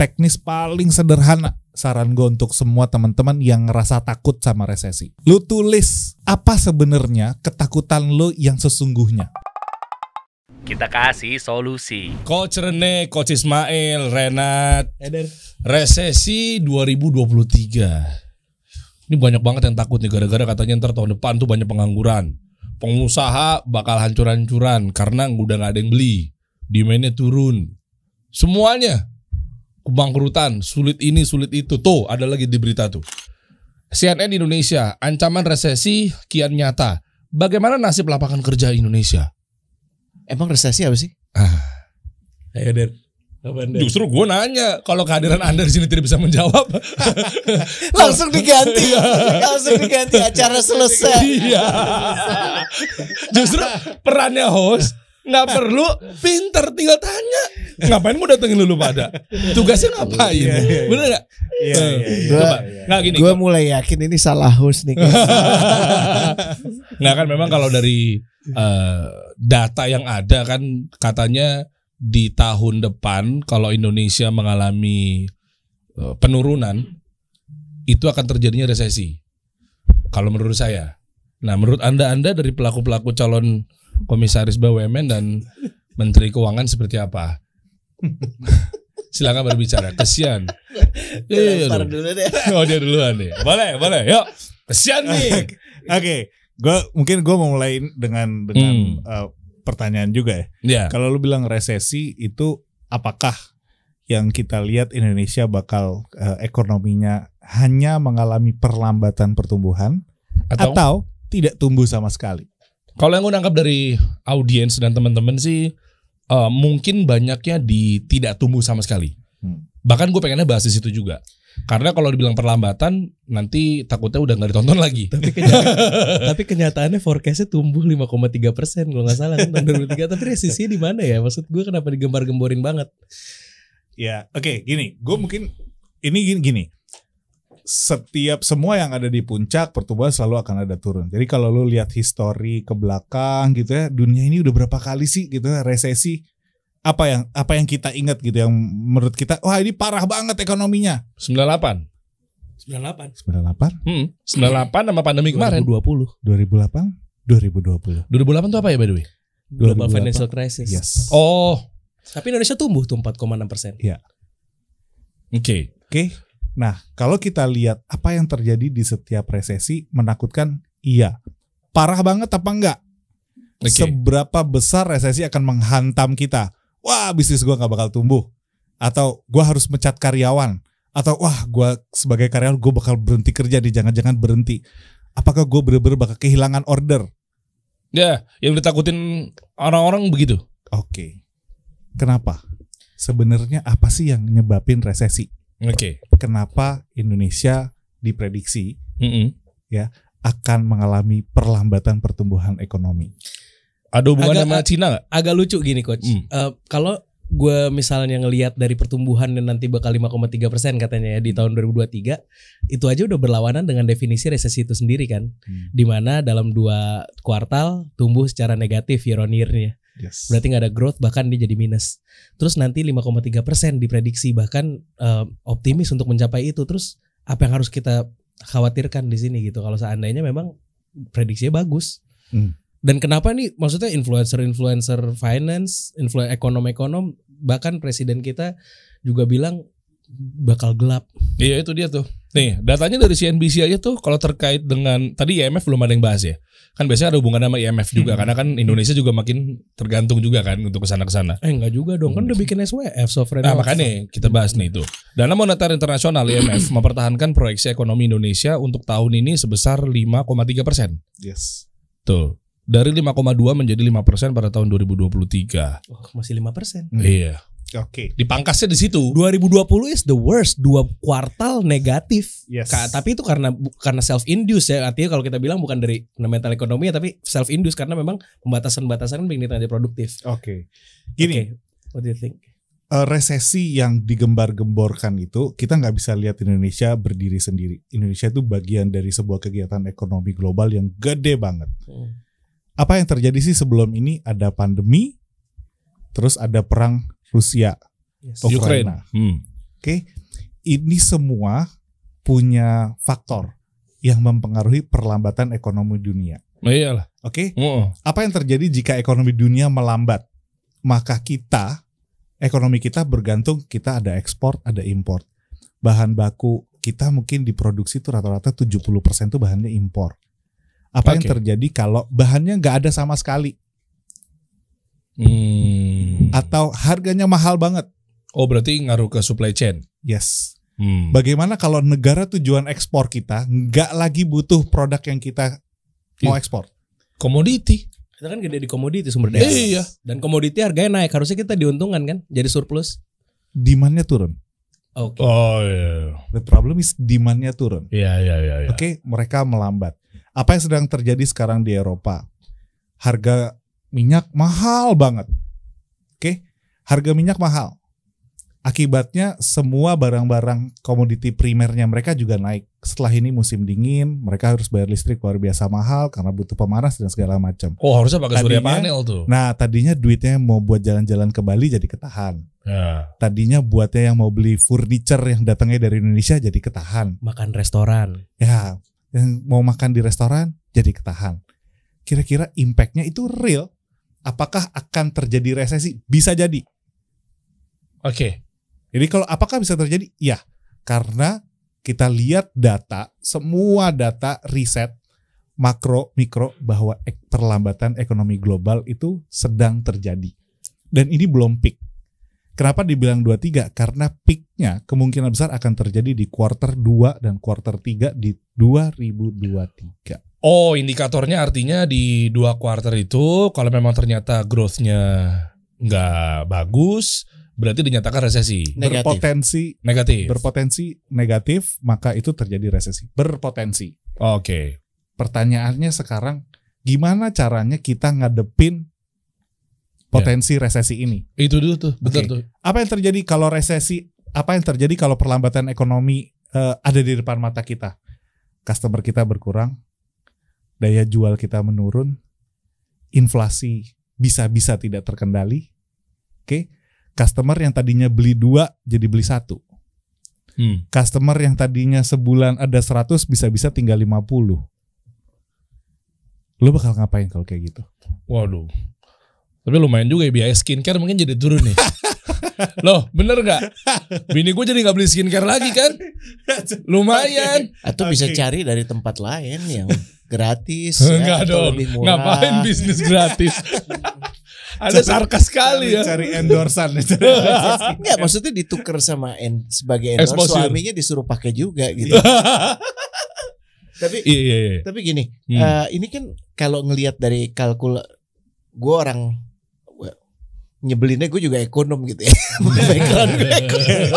teknis paling sederhana saran gue untuk semua teman-teman yang ngerasa takut sama resesi. Lu tulis apa sebenarnya ketakutan lu yang sesungguhnya. Kita kasih solusi. Coach Rene, Coach Ismail, Renat, Eder. resesi 2023. Ini banyak banget yang takut nih gara-gara katanya ntar tahun depan tuh banyak pengangguran. Pengusaha bakal hancur-hancuran karena udah nggak ada yang beli. Demandnya turun. Semuanya kebangkrutan, sulit ini, sulit itu. Tuh, ada lagi di berita tuh. CNN Indonesia, ancaman resesi kian nyata. Bagaimana nasib lapangan kerja Indonesia? Emang resesi apa sih? Ayo Der. Justru gue nanya, kalau kehadiran Anda di sini tidak bisa menjawab. Langsung diganti. Langsung diganti acara selesai. iya. Justru perannya host nggak perlu pinter tinggal tanya. Ngapain mau datengin lu pada? Tugasnya ngapain? Bener nggak? Iya, Eh, Gua- coba. Nggak gini. Gue mulai yakin ini salah host nih. nggak kan memang kalau dari eh, data yang ada kan katanya di tahun depan kalau Indonesia mengalami eh, penurunan itu akan terjadinya resesi. Kalau menurut saya. Nah, menurut Anda Anda dari pelaku-pelaku calon komisaris BUMN dan Menteri Keuangan seperti apa? Silakan berbicara. Kesian. Iya, Lempar dong. dulu deh. Oh, dia duluan nih. Boleh, boleh. Yuk. Kesian nih. Oke, gue mungkin gue mau mulai dengan dengan Hmm. eh, pertanyaan juga ya. Ya. Kalau lu bilang resesi itu apakah yang kita lihat Indonesia bakal eh, ekonominya hanya mengalami perlambatan pertumbuhan Atau, atau, tidak tumbuh sama sekali? Kalau yang gue nangkap dari audiens dan teman-teman sih eh, mungkin banyaknya di tidak tumbuh sama sekali. Hmm. Bahkan gue pengennya bahas di situ juga. Karena kalau dibilang perlambatan nanti takutnya udah nggak ditonton lagi. tapi kenyata- tapi kenyataannya forecastnya tumbuh 5,3 persen kalau nggak salah kan tahun 2003 tapi resisi di mana ya maksud gue kenapa digembar-gemborin banget Ya, oke, gini, gue mungkin ini gini, gini. Setiap semua yang ada di puncak pertumbuhan selalu akan ada turun. Jadi kalau lu lihat histori ke belakang gitu ya, dunia ini udah berapa kali sih gitu ya resesi? Apa yang apa yang kita ingat gitu yang menurut kita, wah ini parah banget ekonominya. 98. 98 98, Hmm, 98 sama pandemi kemarin. 2020 2008, 2020. 2008 tuh apa ya by the way? global 2008. financial crisis Yes. Oh, tapi Indonesia tumbuh tuh 4,6 persen oke. Oke. Nah, kalau kita lihat apa yang terjadi di setiap resesi menakutkan, iya. Parah banget apa enggak? Oke. Seberapa besar resesi akan menghantam kita? Wah, bisnis gua nggak bakal tumbuh. Atau gua harus mecat karyawan. Atau wah, gua sebagai karyawan gua bakal berhenti kerja di jangan-jangan berhenti. Apakah gue bener-bener bakal kehilangan order? Ya, yang ditakutin orang-orang begitu. Oke. Kenapa? Sebenarnya apa sih yang nyebabin resesi? Oke. Kenapa Indonesia diprediksi Mm-mm. akan mengalami perlambatan pertumbuhan ekonomi. Ada hubungan Agak- sama Cina nggak? agak lucu gini coach Hmm. Eh, kalau gue misalnya ngelihat dari pertumbuhan yang nanti bakal 5,3 persen katanya ya di tahun 2023 itu aja udah berlawanan dengan definisi resesi itu sendiri kan Hmm. di mana dalam dua kuartal tumbuh secara negatif year on year-nya Yes. berarti nggak ada growth bahkan dia jadi minus. Terus nanti 5,3 persen diprediksi bahkan eh, optimis untuk mencapai itu. Terus apa yang harus kita khawatirkan di sini gitu. Kalau seandainya memang prediksinya bagus. Hmm. dan kenapa nih? Maksudnya influencer-influencer finance influ ekonom-ekonom bahkan presiden kita juga bilang bakal gelap Iya itu dia tuh. Nih datanya dari CNBC aja tuh kalau terkait dengan tadi IMF belum ada yang bahas ya. Kan biasanya ada hubungan sama IMF juga karena kan Indonesia juga makin tergantung juga kan untuk ke sana ke sana. eh enggak juga dong kan udah bikin SWF sovereign Nah wealth makanya kita bahas nih itu. Dana Moneter Internasional IMF mempertahankan proyeksi ekonomi Indonesia untuk tahun ini sebesar 5,3 persen. Yes. Tuh dari 5,2 menjadi 5 persen pada tahun 2023. Oh, masih 5 persen Hmm. Iya. Oke. Dipangkasnya di situ. 2020 is the worst dua kuartal negatif Yes. Ka- tapi itu karena karena self induce ya artinya kalau kita bilang bukan dari fundamental ekonomi ya tapi self induce karena memang pembatasan-pembatasan kan bikin kita jadi produktif. Oke. Gini, Oke, what do you think? eh, resesi yang digembar-gemborkan itu kita nggak bisa lihat Indonesia berdiri sendiri. Indonesia itu bagian dari sebuah kegiatan ekonomi global yang gede banget. Hmm. Apa yang terjadi sih sebelum ini? Ada pandemi, terus ada perang Rusia, Yes. Ukraina. Hmm. Oke, ini semua punya faktor yang mempengaruhi perlambatan ekonomi dunia. Nah, iyalah. Oke, Oh, apa yang terjadi jika ekonomi dunia melambat? Maka kita, ekonomi kita bergantung kita ada ekspor, ada impor. Bahan baku kita mungkin diproduksi itu rata-rata 70% itu bahannya impor. Apa yang Oke. terjadi kalau bahannya nggak ada sama sekali Hmm. Atau harganya mahal banget? Oh berarti ngaruh ke supply chain. Yes. Hmm. Bagaimana kalau negara tujuan ekspor kita nggak lagi butuh produk yang kita mau Iya. ekspor? Komoditi. Kita kan gede di komoditi sumber daya. Iya. Dan komoditi harganya naik, harusnya kita diuntungkan kan? Jadi surplus. Demandnya turun. Oke. Oh iya. The problem is demandnya turun. Iya iya iya. iya. Oke, mereka melambat. Apa yang sedang terjadi sekarang di Eropa? Harga minyak mahal banget. Oke, harga minyak mahal. Akibatnya semua barang-barang komoditi primernya mereka juga naik. Setelah ini musim dingin, mereka harus bayar listrik luar biasa mahal karena butuh pemanas dan segala macam. Oh harusnya pakai surya panel tuh. Nah, tadinya duitnya yang mau buat jalan-jalan ke Bali jadi ketahan. Ya. Tadinya buatnya yang mau beli furniture yang datangnya dari Indonesia jadi ketahan. Makan restoran. Ya, yang mau makan di restoran jadi ketahan. Kira-kira impactnya itu real? Apakah akan terjadi resesi? Bisa jadi. Oke. Jadi kalau apakah bisa terjadi? Ya, karena kita lihat data, semua data riset makro, mikro bahwa ek- perlambatan ekonomi global itu sedang terjadi. Dan ini belum peak. Kenapa dibilang 23? Karena peaknya kemungkinan besar akan terjadi di quarter 2 dan quarter 3 di 2023. Oh indikatornya artinya di dua kuartal itu kalau memang ternyata growth-nya nggak bagus, berarti dinyatakan resesi. Negatif. Berpotensi Negatif. berpotensi negatif, maka itu terjadi resesi. Berpotensi. Oke. Pertanyaannya sekarang gimana caranya kita ngadepin potensi resesi ini? Itu dulu tuh, betul Oke. tuh. Apa yang terjadi kalau resesi? Apa yang terjadi kalau perlambatan ekonomi eh, ada di depan mata kita? Customer kita berkurang, daya jual kita menurun, inflasi bisa-bisa tidak terkendali. Oke, customer yang tadinya beli dua jadi beli satu. Hmm. Customer yang tadinya sebulan ada 100 bisa-bisa tinggal 50. Lu bakal ngapain kalau kayak gitu? Waduh. Tapi lumayan juga ya biaya skincare mungkin jadi turun nih. Loh, bener nggak? Bini gue jadi nggak beli skincare lagi kan? Lumayan. Atau bisa cari dari tempat lain yang gratis ya, Enggak atau dong. lebih murah. Ngapain bisnis gratis? Ada sarkas sekali ya. Cari endorsan. Enggak, maksudnya ditukar sama en, sebagai endorse Exposure. suaminya disuruh pakai juga gitu. tapi Iya iya iya. tapi gini, Hmm. eh, ini kan kalau ngelihat dari kalkul gue orang nyebelinnya gue juga ekonom gitu ya. Background gue ekonom.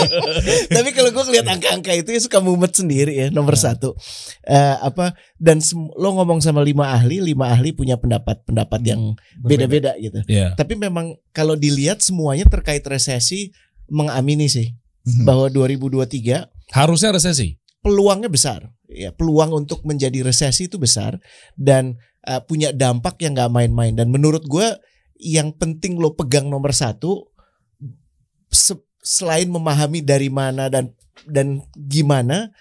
Tapi kalau gue ngeliat angka-angka itu ya suka mumet sendiri ya nomor satu. Eh, apa dan lo ngomong sama lima ahli, lima ahli punya pendapat-pendapat yang beda-beda gitu. Iya. Tapi memang kalau dilihat semuanya terkait resesi mengamini sih Mhm. bahwa 2023 Harusnya resesi. peluangnya besar. Ya, peluang untuk menjadi resesi itu besar dan uh, punya dampak yang nggak main-main. Dan menurut gue yang penting lo pegang nomor satu se- selain memahami dari mana dan dan gimana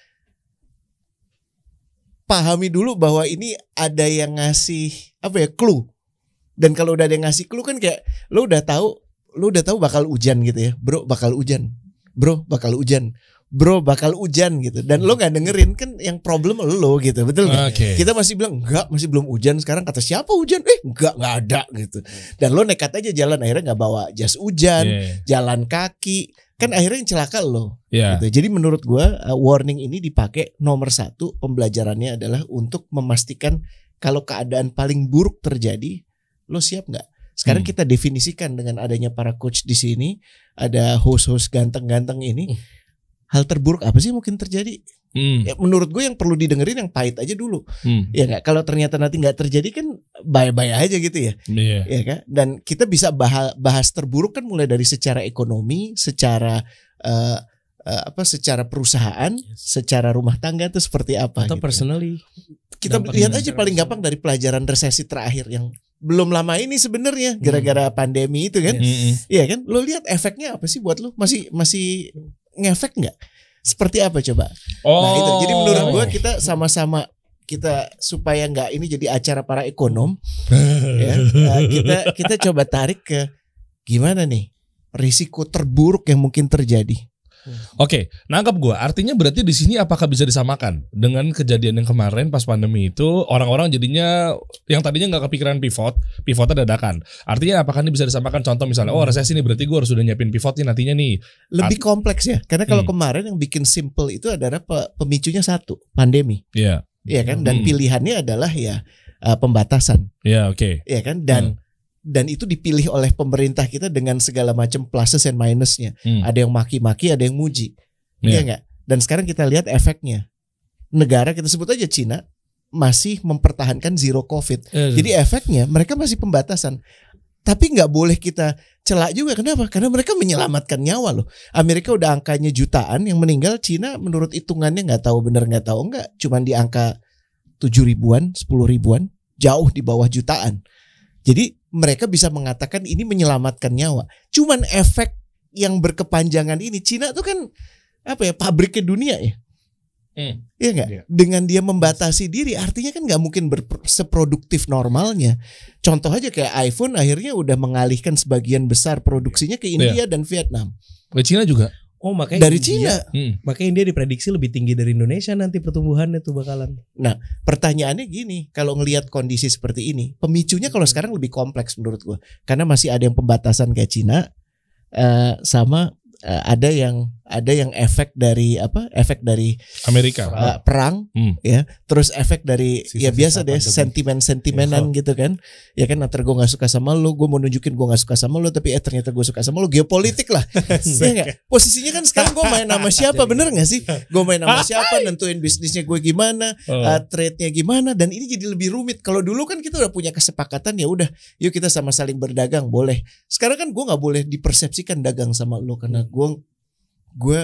pahami dulu bahwa ini ada yang ngasih apa ya clue. Dan kalau udah ada yang ngasih clue kan kayak lo udah tahu lo udah tahu bakal hujan gitu ya. Bro bakal hujan. Bro bakal hujan bro bakal hujan gitu dan lo nggak dengerin kan yang problem lo gitu betul nggak Oke. kita masih bilang enggak masih belum hujan sekarang kata siapa hujan eh enggak nggak ada gitu dan lo nekat aja jalan akhirnya nggak bawa jas hujan Iya. jalan kaki kan akhirnya yang celaka lo Iya. gitu. jadi menurut gua uh, warning ini dipakai nomor satu pembelajarannya adalah untuk memastikan kalau keadaan paling buruk terjadi lo siap nggak sekarang Hmm. kita definisikan dengan adanya para coach di sini ada host-host ganteng-ganteng ini Hmm. Hal terburuk apa sih mungkin terjadi Hmm. ya, menurut gue yang perlu didengerin yang pahit aja dulu Hmm. ya nggak kalau ternyata nanti nggak terjadi kan bye-bye aja gitu ya Iya. ya kan dan kita bisa bahas, bahas terburuk kan mulai dari secara ekonomi secara eh, eh, apa secara perusahaan secara rumah tangga itu seperti apa Atau gitu. personally. kita lihat aja paling gampang dari pelajaran resesi terakhir yang belum lama ini sebenarnya gara-gara pandemi itu kan Mm-mm. Iya kan lo lihat efeknya apa sih buat lo masih masih ngefek nggak? Seperti apa coba? Oh. Nah itu. Jadi menurut gua kita sama-sama kita supaya nggak ini jadi acara para ekonom ya eh, kita kita coba tarik ke gimana nih risiko terburuk yang mungkin terjadi. Oke, nangkap gua. Artinya berarti di sini apakah bisa disamakan dengan kejadian yang kemarin pas pandemi itu orang-orang jadinya yang tadinya nggak kepikiran pivot, pivotnya dadakan. Artinya apakah ini bisa disamakan? Contoh misalnya, oh resesi nih berarti gua harus sudah nyiapin pivot nih nantinya nih. Lebih kompleks ya karena kalau Hmm. kemarin yang bikin simple itu adalah pe- pemicunya satu pandemi, Iya, ya kan? Dan Hmm. pilihannya adalah ya eh, pembatasan. iya oke. ya kan dan dan itu dipilih oleh pemerintah kita dengan segala macam pluses and minusnya. Hmm. ada yang maki-maki ada yang muji. Iya. Iya. nggak? Dan sekarang kita lihat efeknya. Negara kita sebut aja Cina masih mempertahankan zero covid. Eh, jadi efeknya mereka masih pembatasan. Tapi nggak boleh kita celak juga. Kenapa? Karena mereka menyelamatkan nyawa loh. Amerika udah angkanya jutaan yang meninggal Cina menurut hitungannya nggak tahu bener nggak tahu nggak. Cuman di angka tujuh ribuan sepuluh ribuan jauh di bawah jutaan jadi mereka bisa mengatakan ini menyelamatkan nyawa cuman efek yang berkepanjangan ini Cina tuh kan apa ya pabriknya dunia ya Hmm. Iya nggak? Iya. Dengan dia membatasi diri, artinya kan nggak mungkin seproduktif normalnya. Contoh aja kayak iPhone akhirnya udah mengalihkan sebagian besar produksinya ke India dan Vietnam Ke Cina juga. Oh makanya dari India- Cina. Hmm. Makanya India diprediksi lebih tinggi dari Indonesia nanti pertumbuhannya tuh bakalan. Pertanyaannya gini, kalau ngelihat kondisi seperti ini, pemicunya kalau sekarang lebih kompleks menurut gua, karena masih ada yang pembatasan kayak Cina, eh, sama eh, ada yang ada yang efek dari apa? Efek dari Amerika. uh, perang Hmm. ya. Terus efek dari Sisa-sisa ya biasa deh sentimen sentimenan gitu kan. Ya kan antar gue nggak suka sama lu gue mau nunjukin gue nggak suka sama lu tapi eh ternyata gue suka sama lu geopolitik lah. Ya nggak? Posisinya kan sekarang gue main sama siapa bener nggak sih? Gue main sama siapa nentuin bisnisnya gue gimana Oh. uh, trade-nya gimana dan ini jadi lebih rumit. Kalau dulu kan kita udah punya kesepakatan ya udah yuk kita sama saling berdagang boleh. Sekarang kan gue nggak boleh dipersepsikan dagang sama lu karena gue gue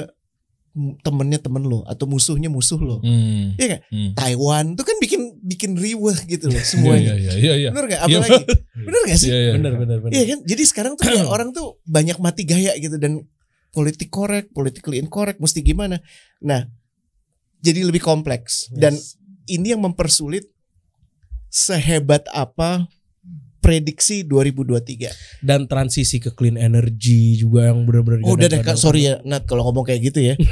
temennya temen lo atau musuhnya musuh lo Hmm. Iya nggak? Hmm. Taiwan tuh kan bikin bikin riweh gitu loh Iya, semuanya. iya, iya, iya. Bener gak? Iya. Apalagi bener gak sih? Iya, iya. Bener bener bener. Iya kan? Jadi sekarang tuh kayak orang tuh banyak mati gaya gitu dan politik korek, politically incorrect mesti gimana. Nah, jadi lebih kompleks dan ini yang mempersulit sehebat apa prediksi 2023. Dan transisi ke clean energy juga yang benar-benar. Oh, udah deh Kak, sorry ya Nat kalau ngomong kayak gitu ya.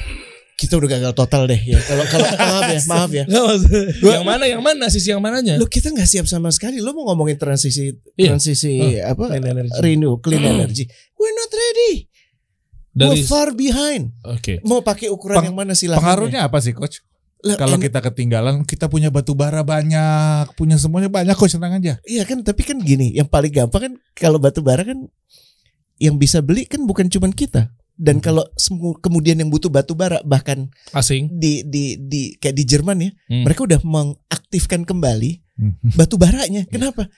Kita udah gagal total deh ya. Kalau kalau maaf ya, maaf ya. Yang mana? Yang mana? Sisi yang mananya? Lo kita nggak siap sama sekali. Lo mau ngomongin transisi Iya. transisi apa? Clean energy. Renew, clean energy. We're not ready. Dari We're far behind. Oke. Mau pakai ukuran Peng- yang mana silahkan. Pengaruhnya apa sih coach? Kalau kita ketinggalan, kita punya batu bara banyak, punya semuanya banyak coach tenang aja. Iya kan, tapi kan gini, yang paling gampang kan kalau batu bara kan yang bisa beli kan bukan cuman kita. Dan kalau semu- kemudian yang butuh batu bara bahkan Asing. di di di kayak di Jerman ya, Hmm. mereka udah mengaktifkan kembali batu baranya. Kenapa?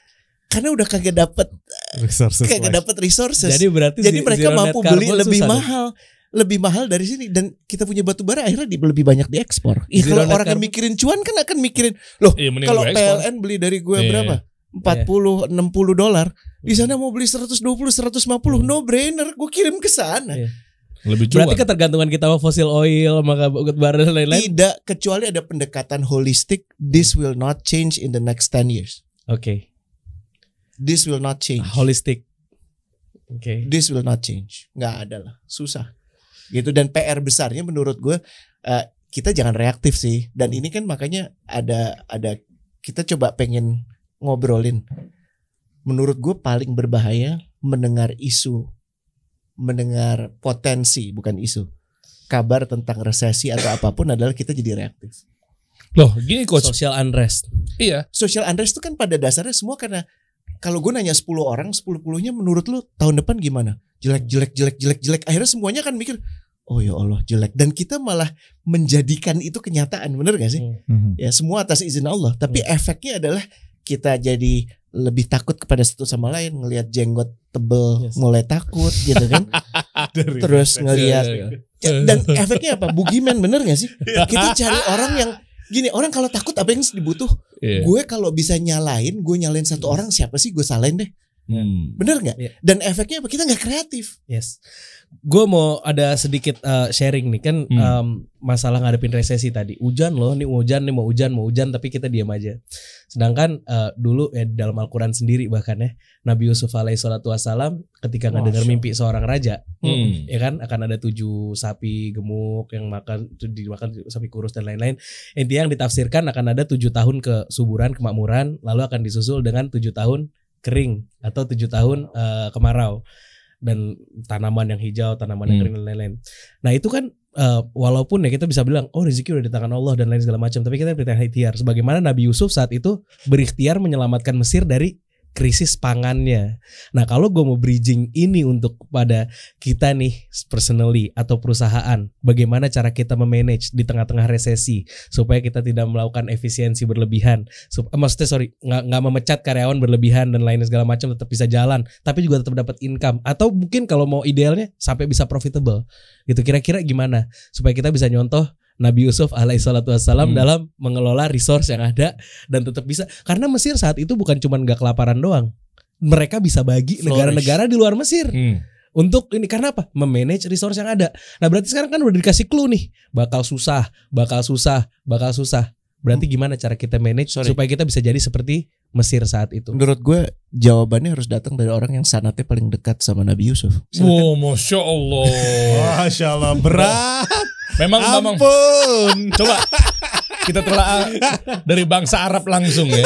Karena udah kagak dapat Resources kagak dapat resources. Jadi berarti Jadi mereka mampu beli lebih susah dong. Lebih mahal dari sini dan kita punya batu bara akhirnya di, lebih banyak diekspor. Iya Zero kalau orang yang mikirin cuan kan akan mikirin loh Iya, mending kalau. PLN beli dari gue Iya. berapa? 40 60 dolar. Di sana mau beli 120 150 no brainer, gue kirim ke sana. Iya. Lebih cuan. Berarti ketergantungan kita sama fosil oil, maka bara dan lain-lain. Tidak kecuali ada pendekatan holistik, this will not change in the next 10 years. Oke. This will not change. Holistic. Oke. This will not change. Nggak ada lah, susah. Gitu dan PR besarnya menurut gue eh, kita jangan reaktif sih. Dan ini kan makanya ada ada kita coba pengen ngobrolin. Menurut gue paling berbahaya mendengar isu, mendengar potensi bukan isu. Kabar tentang resesi atau apa pun adalah kita jadi reaktif. Loh, gini coach. Social unrest. Iya. Social unrest itu kan pada dasarnya semua karena kalau gue nanya 10 orang, 10 puluhnya menurut lu tahun depan gimana? Jelek, jelek, jelek, jelek, jelek. Akhirnya semuanya kan mikir, oh ya Allah jelek. Dan kita malah menjadikan itu kenyataan, bener gak sih? Mhm. Ya semua atas izin Allah. Tapi efeknya adalah kita jadi lebih takut kepada satu sama lain, ngelihat jenggot tebel Yes. mulai takut gitu kan. Terus ngelihat Iya, iya. Ya, dan efeknya apa? Bugiman bener gak sih? Kita cari orang yang gini orang kalau takut apa yang dibutuh? Iya. Gue kalau bisa nyalain, gue nyalain satu orang siapa sih gue salahin deh. Hmm. Bener nggak? Iya. Dan efeknya apa? Kita nggak kreatif. Yes. Gue mau ada sedikit uh, sharing nih kan Hmm. um, masalah ngadepin resesi tadi. Hujan loh, nih mau hujan nih mau hujan mau hujan tapi kita diam aja. Sedangkan uh, dulu ya dalam Al-Quran sendiri bahkan ya Nabi Yusuf alaihissalatu wassalam ketika ngedengar Masya mimpi seorang raja, Hmm. ya kan akan ada tujuh sapi gemuk yang makan dimakan sapi kurus dan lain-lain. Intinya yang ditafsirkan akan ada tujuh tahun kesuburan kemakmuran lalu akan disusul dengan tujuh tahun kering atau tujuh tahun eh, kemarau dan tanaman yang hijau, tanaman yang Hmm. kering dan lain-lain. Nah itu kan eh, walaupun ya kita bisa bilang oh rezeki udah di tangan Allah dan lain segala macam, tapi kita berikan ikhtiar. Sebagaimana Nabi Yusuf saat itu berikhtiar menyelamatkan Mesir dari krisis pangannya. Nah kalau gue mau bridging ini untuk pada kita nih personally atau perusahaan, bagaimana cara kita memanage di tengah-tengah resesi supaya kita tidak melakukan efisiensi berlebihan. Sup- eh, maksudnya sorry nggak nggak memecat karyawan berlebihan dan lain segala macam tetap bisa jalan, tapi juga tetap dapat income atau mungkin kalau mau idealnya sampai bisa profitable. Gitu kira-kira gimana supaya kita bisa nyontoh Nabi Yusuf alaihissalatu wassalam Hmm. dalam mengelola resource yang ada dan tetap bisa karena Mesir saat itu bukan cuma nggak kelaparan doang mereka bisa bagi negara-negara di luar Mesir Hmm. untuk ini karena apa? Memanage resource yang ada. Nah, berarti sekarang kan udah dikasih clue nih, bakal susah, bakal susah, bakal susah. Berarti gimana cara kita manage Sorry. supaya kita bisa jadi seperti Mesir saat itu? Menurut gue jawabannya harus datang dari orang yang sanatnya paling dekat sama Nabi Yusuf. Wow, masya Allah. Masya Allah berat. Memang. Ampun. Coba kita telah dari bangsa Arab langsung ya.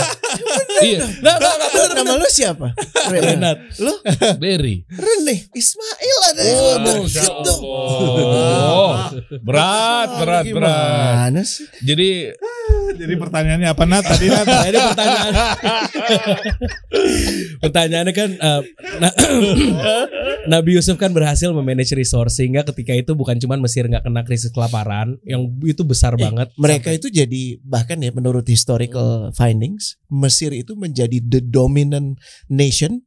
Iya. Nah, nah, nah, Lu, nama lu siapa? Renat. Lu Berry. Rene Ismail ada Oh, gitu. Allah. Berat, berat, berat. Sih? Jadi Jadi pertanyaannya apa Nat tadi Nat? Nah, ini pertanyaan. Pertanyaannya kan eh, Na- Nabi Yusuf kan berhasil memanage resource sehingga ketika itu bukan cuma Mesir nggak kena krisis kelaparan yang itu besar Eh, banget. Mereka Sampai- itu jadi bahkan ya menurut historical findings Mesir itu menjadi the dominant nation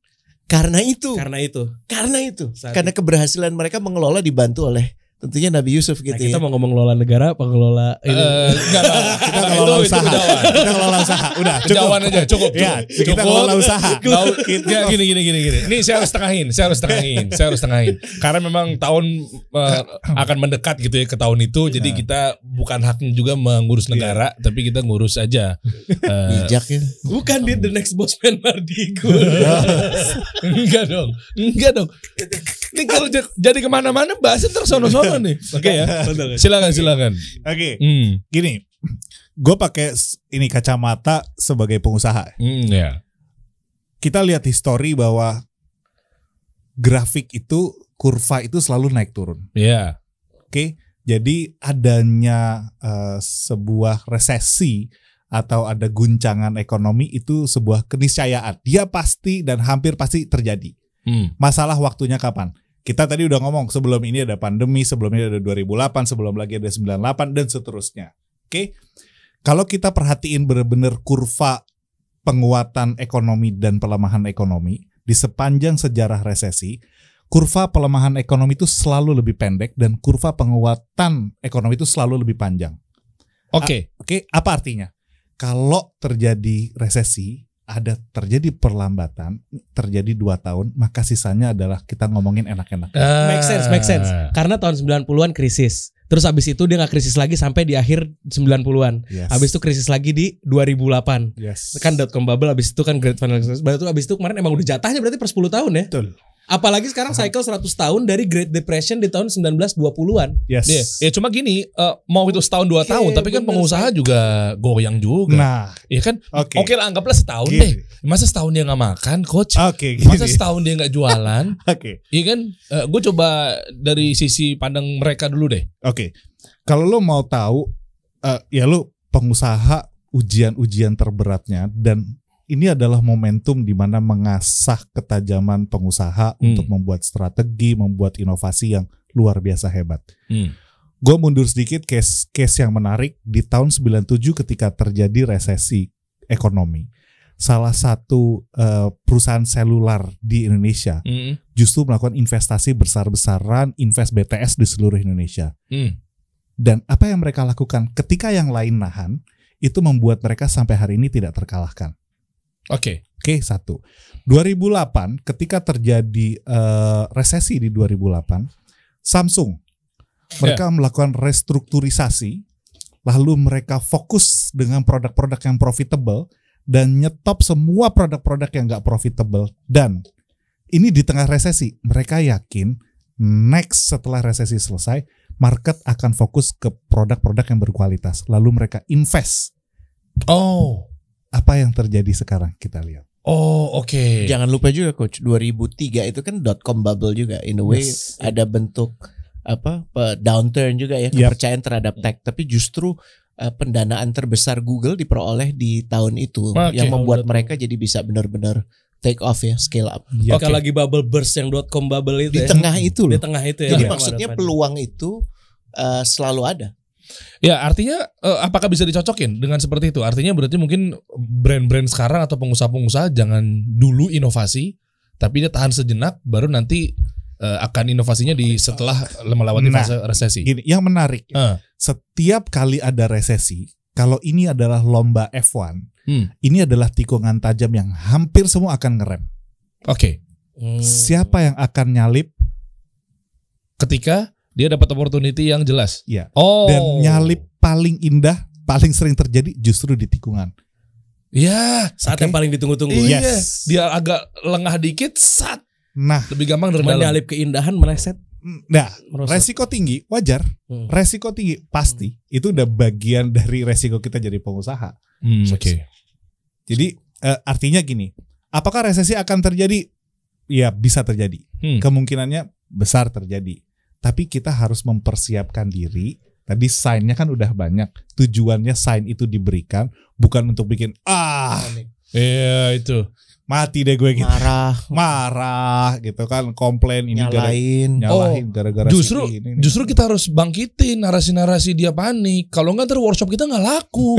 karena itu. karena itu. Karena itu. Saat karena keberhasilan mereka mengelola dibantu oleh tentunya Nabi Yusuf gitu Nah, kita ya. mau ngomong ngelola negara apa ngelola ini? eh, enggak lah. Kita ngelola usaha. Kita ngelola usaha. Udah cukup. Kejauhan aja cukup. Ya, cukup. kita ngelola usaha. Nggak- ya, gini gini gini gini. Ini saya harus tengahin, saya harus tengahin, saya harus tengahin. Karena memang tahun eh, akan mendekat gitu ya ke tahun itu, jadi Nah. kita bukan haknya juga mengurus negara, tapi kita ngurus aja. eh, Bijak ya. Bukan di The Next Bossman Mardigo. enggak dong, enggak dong. Ini kalau jadi ke mana-mana bahasnya tersono-sono nih. Oke ya, silakan silakan. Oke, Hmm, gini. Gue pakai ini kacamata sebagai pengusaha. hmm, ya. Kita lihat histori bahwa grafik itu kurva itu selalu naik turun. Ya. Oke, jadi adanya eh, sebuah resesi atau ada guncangan ekonomi itu sebuah keniscayaan. Dia pasti dan hampir pasti terjadi. Hmm. Masalah waktunya kapan? Kita tadi udah ngomong sebelum ini ada pandemi, sebelum ini ada 2008, sebelum lagi ada 98 dan seterusnya. Oke. Kalau kita perhatiin benar-benar kurva penguatan ekonomi dan pelemahan ekonomi di sepanjang sejarah resesi, kurva pelemahan ekonomi itu selalu lebih pendek dan kurva penguatan ekonomi itu selalu lebih panjang. Oke. Oke, apa artinya? Kalau terjadi resesi, ada terjadi perlambatan, terjadi dua tahun, maka sisanya adalah kita ngomongin enak-enak. Make sense, make sense. Karena tahun 90-an krisis. Terus habis itu dia nggak krisis lagi sampai di akhir 90-an. Yes. Habis itu krisis lagi di 2008. yes. Kan dot com bubble habis itu kan great financial crisis. Berarti habis itu kemarin emang udah jatahnya berarti per 10 tahun ya. betul. Apalagi sekarang cycle 100 tahun dari Great Depression di tahun 1920-an. Yes. Iya, ya cuma gini, eh, mau itu setahun dua Oke, tahun, tapi kan bener, pengusaha juga goyang juga. Nah, Iya kan? oke. Oke lah, anggaplah setahun Gini. deh. Masa setahun dia nggak makan, coach? Oke, gini. Masa setahun dia nggak jualan? Oke. Iya kan? gue coba dari sisi pandang mereka dulu deh. Oke. Kalau lo mau tahu eh, ya lo pengusaha ujian-ujian terberatnya dan ini adalah momentum di mana mengasah ketajaman pengusaha Hmm. untuk membuat strategi, membuat inovasi yang luar biasa hebat. Hmm. Gue mundur sedikit case case yang menarik di tahun 97 ketika terjadi resesi ekonomi. Salah satu eh, perusahaan selular di Indonesia Hmm. justru melakukan investasi besar-besaran, invest BTS di seluruh Indonesia. Hmm. Dan apa yang mereka lakukan ketika yang lain nahan, itu membuat mereka sampai hari ini tidak terkalahkan. Oke. Oke, satu. 2008 ketika terjadi eh, resesi di 2008, Samsung mereka melakukan restrukturisasi, lalu mereka fokus dengan produk-produk yang profitable dan nyetop semua produk-produk yang nggak profitable. Dan ini di tengah resesi, mereka yakin next setelah resesi selesai, market akan fokus ke produk-produk yang berkualitas. Lalu mereka invest. Oh. Apa yang terjadi sekarang kita lihat. Oh, oke. Jangan lupa juga coach 2003 itu kan dot com bubble juga in a way Yes. ada bentuk apa downturn juga ya kepercayaan terhadap tech tapi justru eh, pendanaan terbesar Google diperoleh di tahun itu Oke. yang membuat Betul. mereka jadi bisa benar-benar take off ya scale up Ya, Oke lagi bubble burst yang .com bubble itu di ya. tengah itu Di loh tengah itu ya. jadi Yang maksudnya peluang itu eh, selalu ada Ya, artinya eh, apakah bisa dicocokin dengan seperti itu? Artinya berarti mungkin brand-brand sekarang atau pengusaha-pengusaha jangan dulu inovasi, tapi dia tahan sejenak, baru nanti eh, akan inovasinya di setelah melewati Nah, fase resesi. Gini, yang menarik, Ah. setiap kali ada resesi, kalau ini adalah lomba F1, Hmm. ini adalah tikungan tajam yang hampir semua akan ngerem. Oke, Hmm. Siapa yang akan nyalip ketika dia dapat opportunity yang jelas. Ya. Oh. dan nyalip paling indah, paling sering terjadi justru di tikungan. Ya. Saat Oke. yang paling ditunggu-tunggu. Iya. Yes. Dia agak lengah dikit, sat Nah, lebih gampang dari dalam. Menyalip keindahan meleset. nah, merosot. resiko tinggi wajar, Hmm. resiko tinggi pasti itu udah bagian dari resiko kita jadi pengusaha. Hmm, Oke. Jadi eh, artinya gini, apakah resesi akan terjadi? Ya bisa terjadi. Hmm. Kemungkinannya besar terjadi. Tapi kita harus mempersiapkan diri. Tadi sign-nya kan udah banyak. Tujuannya sign itu diberikan bukan untuk bikin ah Iya itu. mati deh gue gitu. marah Marah gitu kan, komplain ini gara nyalain nyalahin gara-gara Justru si ini, ini. justru kita harus bangkitin narasi-narasi dia panik. Kalau nggak ntar workshop kita nggak laku.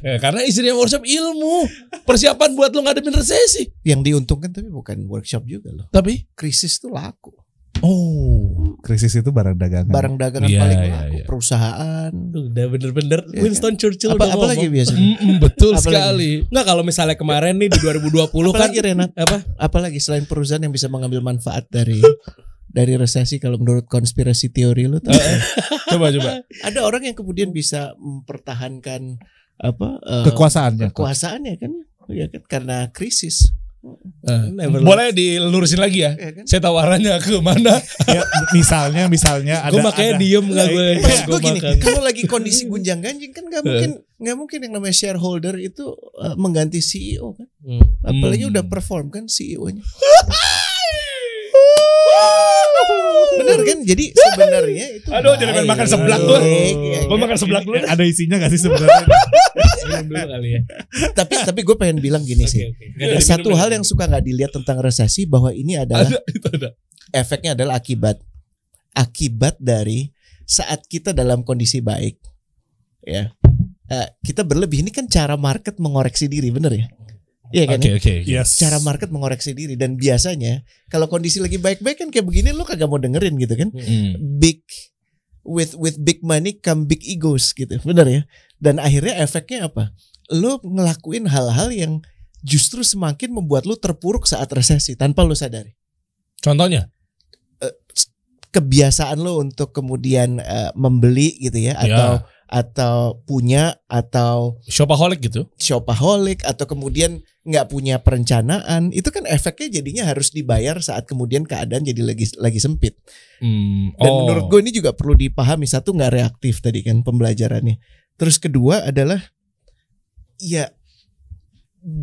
Ya, karena isinya workshop ilmu, persiapan buat lo ngadepin resesi. yang diuntungkan tapi bukan workshop juga loh Tapi krisis tuh laku oh, krisis itu barang dagangan. barang dagangan Iya, paling iya, laku iya. perusahaan Udah bener-bener Iya Winston Churchill apa udah apa lagi ngomong. biasanya mm-mm, betul Apalagi? sekali. Nggak kalau misalnya kemarin nih di 2020 kan apalagi Renat apa? apalagi selain perusahaan yang bisa mengambil manfaat dari dari resesi kalau menurut konspirasi teori lu tahu? Coba coba. ada orang yang kemudian bisa mempertahankan apa eh, Kekuasaannya. kekuasaannya kan ya kan karena krisis Eh, Never boleh dilurusin lagi ya. ya kan Saya tawarannya ke mana? Ya, misalnya misalnya ada Gue makanya ada- diem nggak gue Maksud gue gue gini, makan. kalau lagi kondisi gunjang ganjing kan nggak mungkin nggak mungkin yang namanya shareholder itu eh, mengganti CEO kan, Hmm. apalagi Hmm. udah perform kan CEO-nya. Benar kan? Jadi sebenarnya itu Aduh, jadi makan seblak Gua kan? makan seblak dulu. Ada isinya gak sih sebenarnya? Minum dulu kali ya. Tapi tapi gue pengen bilang gini sih. ada Satu minum hal yang suka nggak dilihat tentang resesi bahwa ini adalah Ada, itu ada. efeknya adalah akibat akibat dari saat kita dalam kondisi baik ya eh, kita berlebih ini kan cara market mengoreksi diri bener ya Iya kan Oke ya? oke. Yes. cara market mengoreksi diri dan biasanya kalau kondisi lagi baik-baik kan kayak begini lo kagak mau dengerin gitu kan Hmm. big with with big money come big egos gitu bener ya dan akhirnya efeknya apa lo ngelakuin hal-hal yang justru semakin membuat lo terpuruk saat resesi tanpa lo sadari Contohnya? kebiasaan lo untuk kemudian eh, membeli gitu ya Ya. atau punya atau Shopaholic gitu. shopaholic atau kemudian nggak punya perencanaan itu kan efeknya jadinya harus dibayar saat kemudian keadaan jadi lagi lagi sempit Hmm. dan oh. menurut gue ini juga perlu dipahami satu nggak reaktif tadi kan pembelajarannya terus kedua adalah ya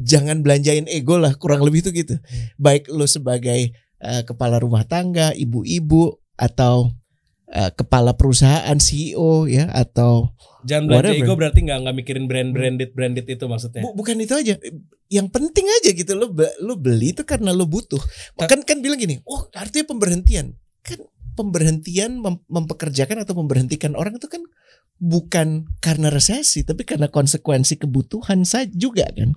jangan belanjain ego lah kurang lebih itu gitu baik lo sebagai eh, kepala rumah tangga ibu-ibu atau eh, kepala perusahaan CEO ya atau Jangan belanja Whatever. ego berarti nggak nggak mikirin brand branded branded itu maksudnya. Bu- bukan itu aja. Yang penting aja gitu lo lo beli itu karena lo butuh. Kan kan bilang gini oh artinya pemberhentian. Kan pemberhentian mem- mempekerjakan atau memberhentikan orang itu kan bukan karena resesi tapi karena konsekuensi kebutuhan saja juga kan.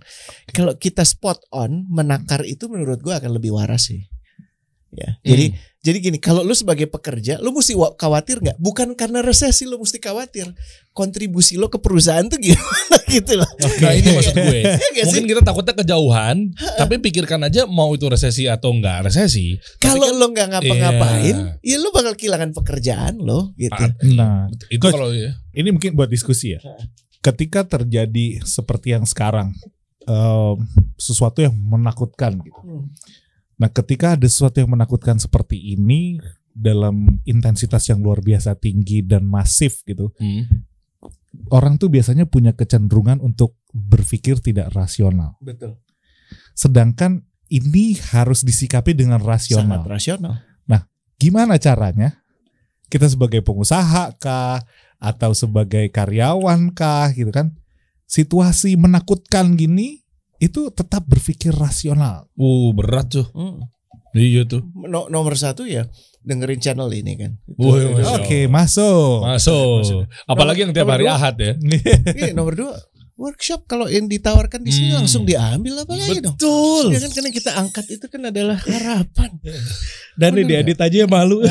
Kalau kita spot on menakar itu menurut gua akan lebih waras sih Ya. Jadi jadi gini, kalau lu sebagai pekerja, lu mesti wa- khawatir nggak? Bukan karena resesi lu mesti khawatir. Kontribusi lo ke perusahaan tuh gimana gitu loh. Nah ini maksud gue. Nggak sih? Mungkin kita takutnya kejauhan, tapi pikirkan aja mau itu resesi atau enggak resesi. Kalau lo nggak ngapa-ngapain, Iya. ya lu bakal kehilangan pekerjaan lo gitu. Ah, Nah, Itu Coach, kalau ya. ini mungkin buat diskusi ya. Ketika terjadi seperti yang sekarang, em, sesuatu yang menakutkan gitu. Hmm. Nah, ketika ada sesuatu yang menakutkan seperti ini dalam intensitas yang luar biasa tinggi dan masif gitu, Hmm. orang tuh biasanya punya kecenderungan untuk berpikir tidak rasional. Betul. Sedangkan ini harus disikapi dengan Sangat rasional. rasional. Gimana caranya? Kita sebagai pengusaha kah atau sebagai karyawan kah gitu kan? Situasi menakutkan gini itu tetap berpikir rasional. Uh berat tuh. Hmm. Iya tuh. No- nomor satu ya dengerin channel ini kan. Oke, masuk. Masuk. Apalagi yang tiap hari dua. Ahad ya. Iya, nomor dua workshop kalau yang ditawarkan di sini Hmm. langsung diambil apa lagi dong? Betul. Ya kan karena kita angkat itu kan adalah harapan. Dan ini diedit aja ya malu.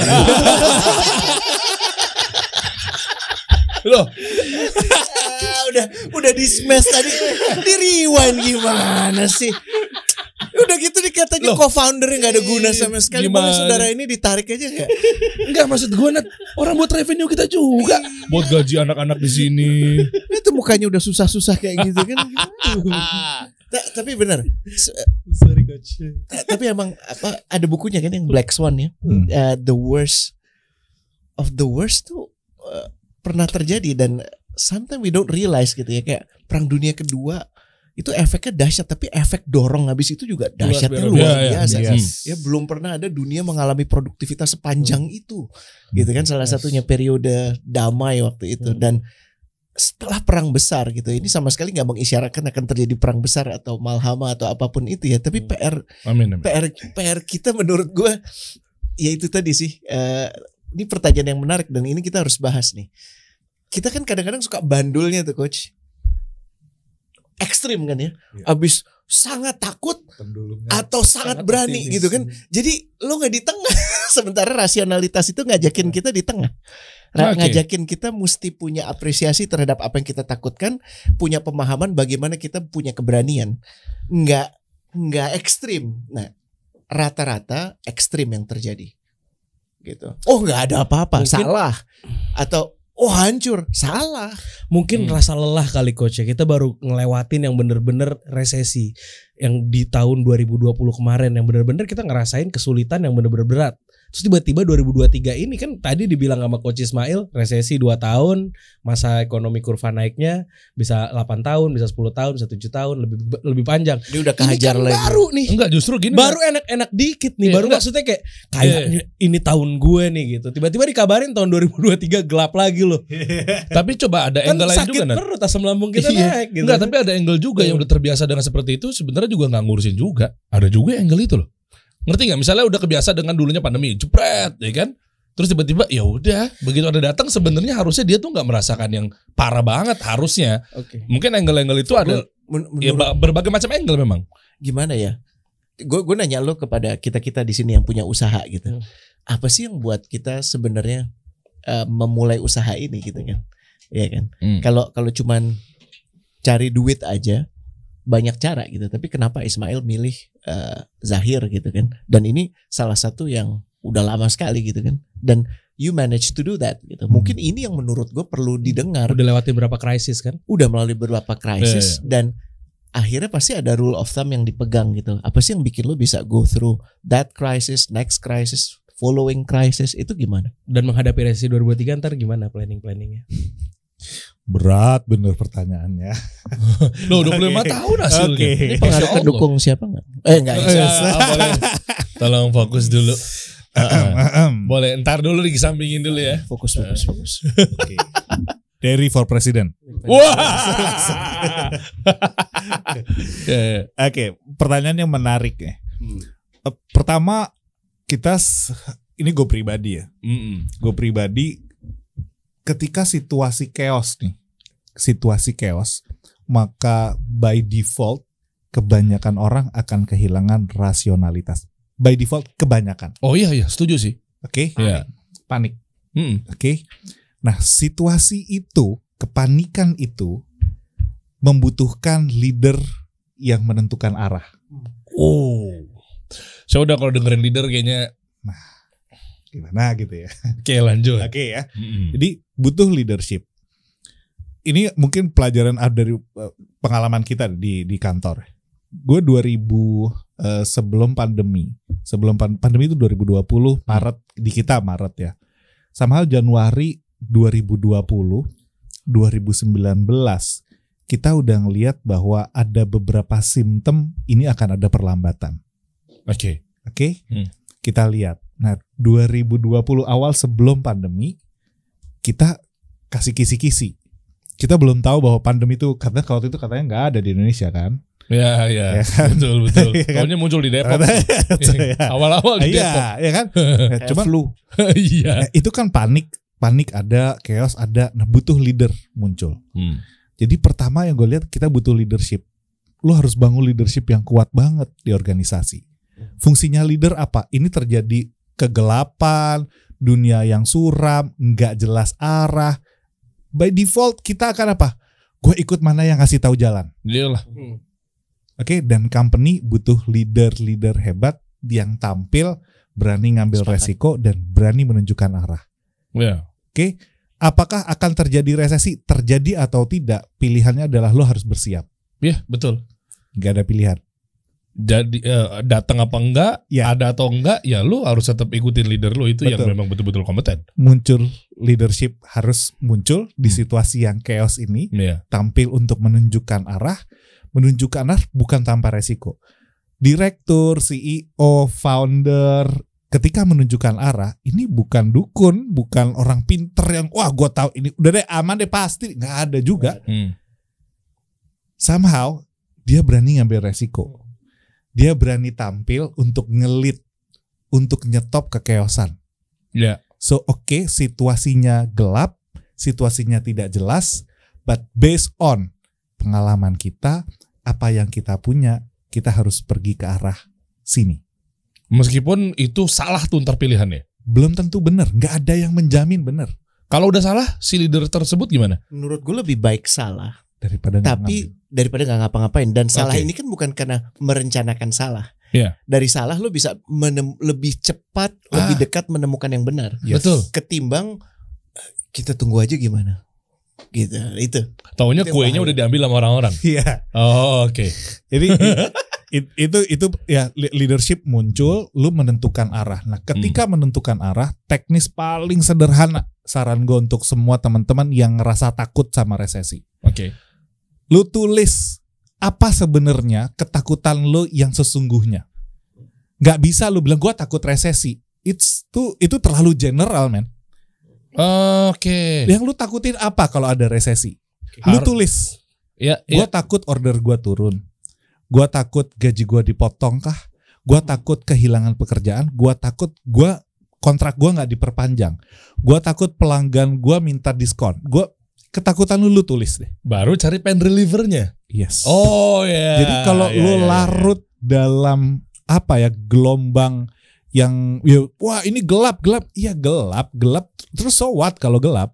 Loh, udah udah di smash tadi di rewind gimana sih? Udah gitu dikatanya Loh. co-foundernya nggak ada guna sama sekali. Boleh Gimana? saudara ini ditarik aja nggak? enggak maksud gue Nat, orang buat revenue kita juga. Buat gaji anak-anak di sini. Itu mukanya udah susah-susah kayak gitu kan. Ta- tapi benar. Sorry coach. ta- tapi emang apa ada bukunya kan yang Black Swan ya. Hmm. Uh, the worst of the worst tuh uh, pernah terjadi dan sometimes we don't realize gitu ya kayak perang dunia kedua itu efeknya dahsyat tapi efek dorong habis itu juga dahsyatnya biasa. luar Iya, iya. biasa. Yes. Ya belum pernah ada dunia mengalami produktivitas sepanjang itu. Gitu kan salah satunya periode damai waktu itu Hmm. dan setelah perang besar gitu. Ini sama sekali nggak mengisyaratkan akan terjadi perang besar atau malhama atau apa pun itu ya. Tapi Hmm. PR Amin, amin. PR PR kita menurut gue ya itu tadi sih. eh, ini pertanyaan yang menarik dan ini kita harus bahas nih. Kita kan kadang-kadang suka bandulnya tuh coach. Ekstrim kan ya. Iya. Abis sangat takut atau sangat, berani optimis. gitu kan. Jadi lo nggak di tengah. Sementara rasionalitas itu ngajakin kita di tengah. Oke. Ngajakin kita mesti punya apresiasi terhadap apa yang kita takutkan, punya pemahaman bagaimana kita punya keberanian. Nggak nggak ekstrim. Nah, rata-rata ekstrim yang terjadi. Gitu. Oh, nggak ada apa-apa, salah. Atau oh hancur, salah. Mungkin Hmm. rasa lelah kali coach ya. Kita baru ngelewatin yang bener-bener resesi. Yang di tahun 2020 kemarin yang bener-bener kita ngerasain kesulitan yang bener-bener berat. Terus tiba-tiba 2023 ini kan tadi dibilang sama coach Ismail resesi 2 tahun, masa ekonomi kurva naiknya bisa 8 tahun, bisa 10 tahun, bisa 7 tahun, lebih lebih panjang. Dia udah Ini kehajar kan lagi. baru nih. Enggak justru gini. Baru enak-enak dikit nih, Iya, baru enggak. maksudnya kayak kayaknya ini tahun gue nih gitu. Tiba-tiba dikabarin tahun 2023 gelap lagi loh. Tapi coba ada Kan angle lain sakit juga Nat. perut asam lambung kita Iya. naik gitu. Enggak, tapi ada angle juga yang udah terbiasa dengan seperti itu sebenarnya juga nggak ngurusin juga. Ada juga angle itu loh. Ngerti nggak? Misalnya udah kebiasa dengan dulunya pandemi, jepret, ya kan? Terus tiba-tiba ya udah, begitu ada datang sebenarnya harusnya dia tuh nggak merasakan yang parah banget harusnya. Oke. Mungkin angle-angle itu ada Men- ya menurut- berbagai macam angle memang. gimana ya? Gue gue nanya lo kepada kita kita di sini yang punya usaha gitu. Hmm. Apa sih yang buat kita sebenarnya eh, memulai usaha ini gitu kan? Iya kan? Hmm. Kalau kalau cuman cari duit aja banyak cara gitu. Tapi kenapa Ismail milih eh, Zahir gitu kan? Dan ini salah satu yang udah lama sekali gitu kan. Dan you manage to do that gitu. Mungkin ini yang menurut gue perlu didengar udah lewatin berapa krisis kan? udah melalui beberapa krisis Iya, dan akhirnya pasti ada rule of thumb yang dipegang gitu. Apa sih yang bikin lo bisa go through that crisis, next crisis, following crisis itu gimana? Dan menghadapi resesi 2023 ntar gimana planning-planningnya? Berat bener pertanyaannya. Loh 25 tahun hasilnya. Oke. Ini Pengaruh pendukung siapa nggak? Eh enggak. Ya, boleh. Tolong fokus dulu. Ahem. Boleh, ntar dulu disampingin dulu ya. Fokus fokus fokus. Oke. Derry for President. Wah. Ya, ya. Oke, pertanyaan yang menarik ya. Hmm. Pertama kita ini gue pribadi ya. Mm-mm. Gue pribadi ketika situasi chaos nih, situasi chaos, maka by default kebanyakan orang akan kehilangan rasionalitas. by default kebanyakan. Oh iya iya, setuju sih. Oke, Iya. panik. Mm-mm. Oke. Nah, situasi itu, kepanikan itu membutuhkan leader yang menentukan arah. Oh. Saya udah kalau dengerin leader kayaknya Gimana gitu ya. oke lanjut. Oke ya. Mm-mm. Jadi butuh leadership. Ini mungkin pelajaran dari eh, pengalaman kita di di kantor. Gue 2000 eh, sebelum pandemi, sebelum pan- pandemi itu 2020 Maret di kita Maret ya. Sama hal Januari 2020, 2019 kita udah ngelihat bahwa ada beberapa simptom ini akan ada perlambatan. Oke. Oke, Hmm. Kita lihat. Nah, 2020 awal sebelum pandemi, kita kasih kisi-kisi. Kita belum tahu bahwa pandemi itu karena kalau itu katanya nggak ada di Indonesia kan? Ya ya. Ya kan? Betul betul. Iya kan? Tahunya muncul di Depok. Iya. Awal-awal di Iya, Depok. ya kan? Nah, Cuman Iya. nah, itu kan panik, panik ada, chaos ada. Nah, butuh leader muncul. Hmm. Jadi pertama yang gue lihat kita butuh leadership. Lo harus bangun leadership yang kuat banget di organisasi. Fungsinya leader apa? Ini terjadi kegelapan, dunia yang suram, nggak jelas arah. By default kita akan apa? Gue ikut mana yang ngasih tahu jalan. Iyalah. Oke, dan company butuh leader-leader hebat yang tampil, berani ngambil Sepakat. resiko dan berani menunjukkan arah. Ya. Oke, apakah akan terjadi resesi? Terjadi atau tidak? Pilihannya adalah lo harus bersiap. Iya, betul. Gak ada pilihan. Jadi eh, datang apa enggak, Ya. ada atau enggak, ya lu harus tetap ikutin leader lu itu yang Betul. memang betul-betul kompeten. Muncul leadership harus muncul di Hmm. situasi yang chaos ini, Iya. tampil untuk menunjukkan arah, menunjukkan arah bukan tanpa resiko. Direktur, CEO, founder, ketika menunjukkan arah, ini bukan dukun, bukan orang pinter yang wah gue tahu ini udah deh aman deh pasti nggak ada juga. Hmm. Somehow dia berani ngambil resiko. Dia berani tampil untuk ngelit, untuk nyetop kekeosan. Ya. So oke situasinya gelap, situasinya tidak jelas, but based on pengalaman kita, apa yang kita punya, kita harus pergi ke arah sini. Meskipun itu salah tuh ntar pilihannya. Belum tentu benar, nggak ada yang menjamin benar Kalau udah salah, si leader tersebut gimana? Menurut gue lebih baik salah, daripada tapi ngambil. daripada nggak ngapa-ngapain. Dan salah Oke. ini kan bukan karena merencanakan salah. Iya. Dari salah lo bisa menem- lebih cepat, Ah. lebih dekat menemukan yang benar. Yes. Betul. Ketimbang eh, kita tunggu aja gimana. Gitu, itu. Yang kuenya udah diambil sama orang-orang. Iya. Oh, oke. Jadi it- itu itu ya le- leadership muncul, lu menentukan arah. Nah, ketika menentukan arah, teknis paling sederhana saran gue untuk semua teman-teman yang ngerasa takut sama resesi. Oke. Lu tulis apa sebenarnya ketakutan lu yang sesungguhnya. Gak bisa lu bilang gua takut resesi. It's tuh itu terlalu general, man. Oke. Yang lu takutin apa kalau ada resesi? Lu Har- tulis. Ya, Gua ya. takut order gua turun. Gua takut gaji gua dipotong kah? Gua takut kehilangan pekerjaan. Gua takut gua kontrak gua nggak diperpanjang. Gua takut pelanggan gua minta diskon. Gua ketakutan lu, lu tulis deh. Baru cari pen relievernya. Yes. Oh ya. Jadi kalau Ya, lu ya, ya. larut dalam apa ya gelombang yang ya, wah ini gelap gelap iya gelap gelap terus so what kalau gelap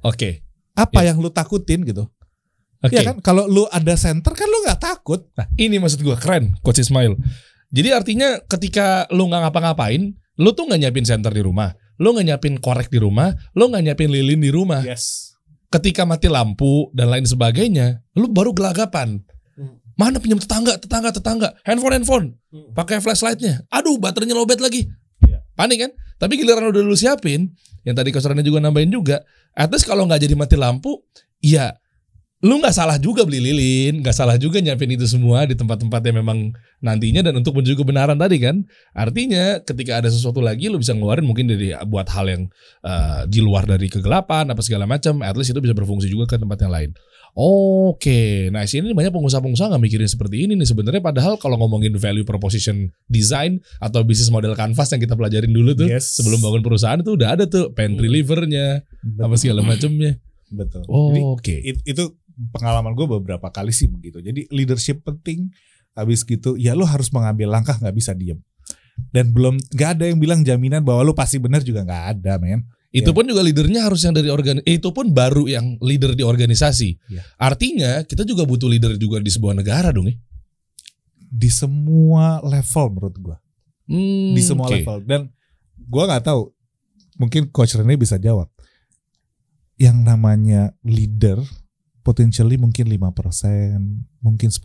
Oke. apa Ya. yang lu takutin gitu Oke. ya kan kalau lu ada center kan lu nggak takut Nah, ini maksud gua keren, Coach Ismail. Jadi artinya ketika lu nggak ngapa-ngapain, lu tuh nggak nyiapin center di rumah, lu nggak nyiapin korek di rumah, lu nggak nyiapin lilin di rumah. yes Ketika mati lampu dan lain sebagainya, lu baru gelagapan. Hmm. Mana pinjam tetangga, tetangga, tetangga, handphone, handphone, pakai flashlightnya. Aduh, baterainya lowbat lagi. Iya. Panik kan? Tapi giliran udah lu siapin, yang tadi kosarannya juga nambahin juga. At least kalau nggak jadi mati lampu, ya lu nggak salah juga beli lilin, nggak salah juga nyiapin itu semua di tempat-tempat yang memang nantinya dan untuk menuju kebenaran tadi kan. Artinya ketika ada sesuatu lagi lu bisa ngeluarin mungkin dari buat hal yang eh, di luar dari kegelapan apa segala macam, at least itu bisa berfungsi juga ke tempat yang lain. Oke, nah sini banyak pengusaha-pengusaha nggak mikirin seperti ini nih sebenarnya padahal kalau ngomongin value proposition design atau bisnis model canvas yang kita pelajarin dulu tuh Yes. sebelum bangun perusahaan itu udah ada tuh pen relievernya apa segala macamnya. betul Oh, oke. it- itu pengalaman gue beberapa kali sih begitu jadi leadership penting habis gitu ya lu harus mengambil langkah nggak bisa diem dan belum nggak ada yang bilang jaminan bahwa lu pasti benar juga nggak ada men Itu Iya. pun juga leadernya harus yang dari organ eh, itu pun baru yang leader di organisasi. Iya. Artinya kita juga butuh leader juga di sebuah negara dong ya. di semua level menurut gua Hmm, di semua oke. level dan gua nggak tahu mungkin coach Rene bisa jawab yang namanya leader potentially mungkin 5% mungkin 10%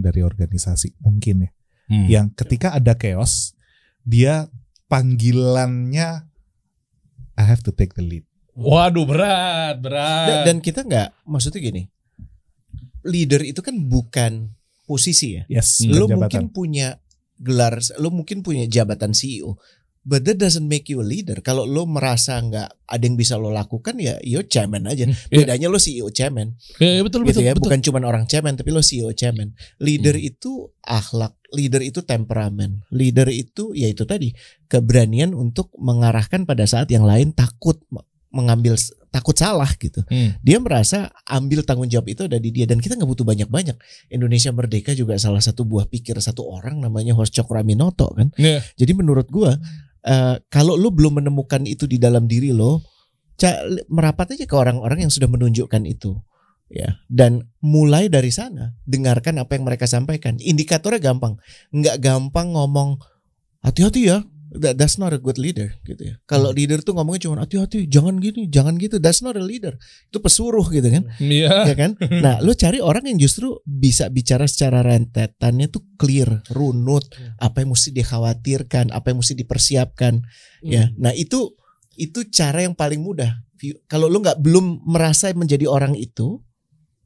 dari organisasi mungkin ya Hmm. yang ketika ada chaos dia panggilannya I have to take the lead Waduh berat, Dan, berat. dan kita nggak maksudnya gini. Leader itu kan bukan posisi ya. yes Lo bukan mungkin punya gelar, lo mungkin punya jabatan CEO. But that doesn't make you a leader. Kalau lo merasa nggak ada yang bisa lo lakukan ya, yo chairman aja. Iya. Bedanya lo CEO chairman, Ya, ya, betul gitu betul, ya. betul. Bukan cuma orang chairman, tapi lo CEO chairman. Leader Hmm. itu akhlak, leader itu temperamen, leader itu ya itu tadi keberanian untuk mengarahkan pada saat yang lain takut me- mengambil takut salah gitu. Hmm. Dia merasa ambil tanggung jawab itu ada di dia dan kita nggak butuh banyak-banyak. Indonesia Merdeka juga salah satu buah pikir satu orang namanya Hos Cokraminoto kan. Iya. Jadi menurut gua eh, kalau lu belum menemukan itu di dalam diri lo, merapat aja ke orang-orang yang sudah menunjukkan itu. Ya, dan mulai dari sana dengarkan apa yang mereka sampaikan. Indikatornya gampang, nggak gampang ngomong hati-hati ya. That- that's not a good leader gitu ya. Kalau leader tuh ngomongnya cuma hati-hati, jangan gini, jangan gitu. That's not a leader. Itu pesuruh gitu kan Iya. ya kan? Nah, lu cari orang yang justru bisa bicara secara rentetannya tuh clear, runut, apa yang mesti dikhawatirkan, apa yang mesti dipersiapkan, ya. Nah, itu itu cara yang paling mudah. Kalau lu nggak belum merasa menjadi orang itu,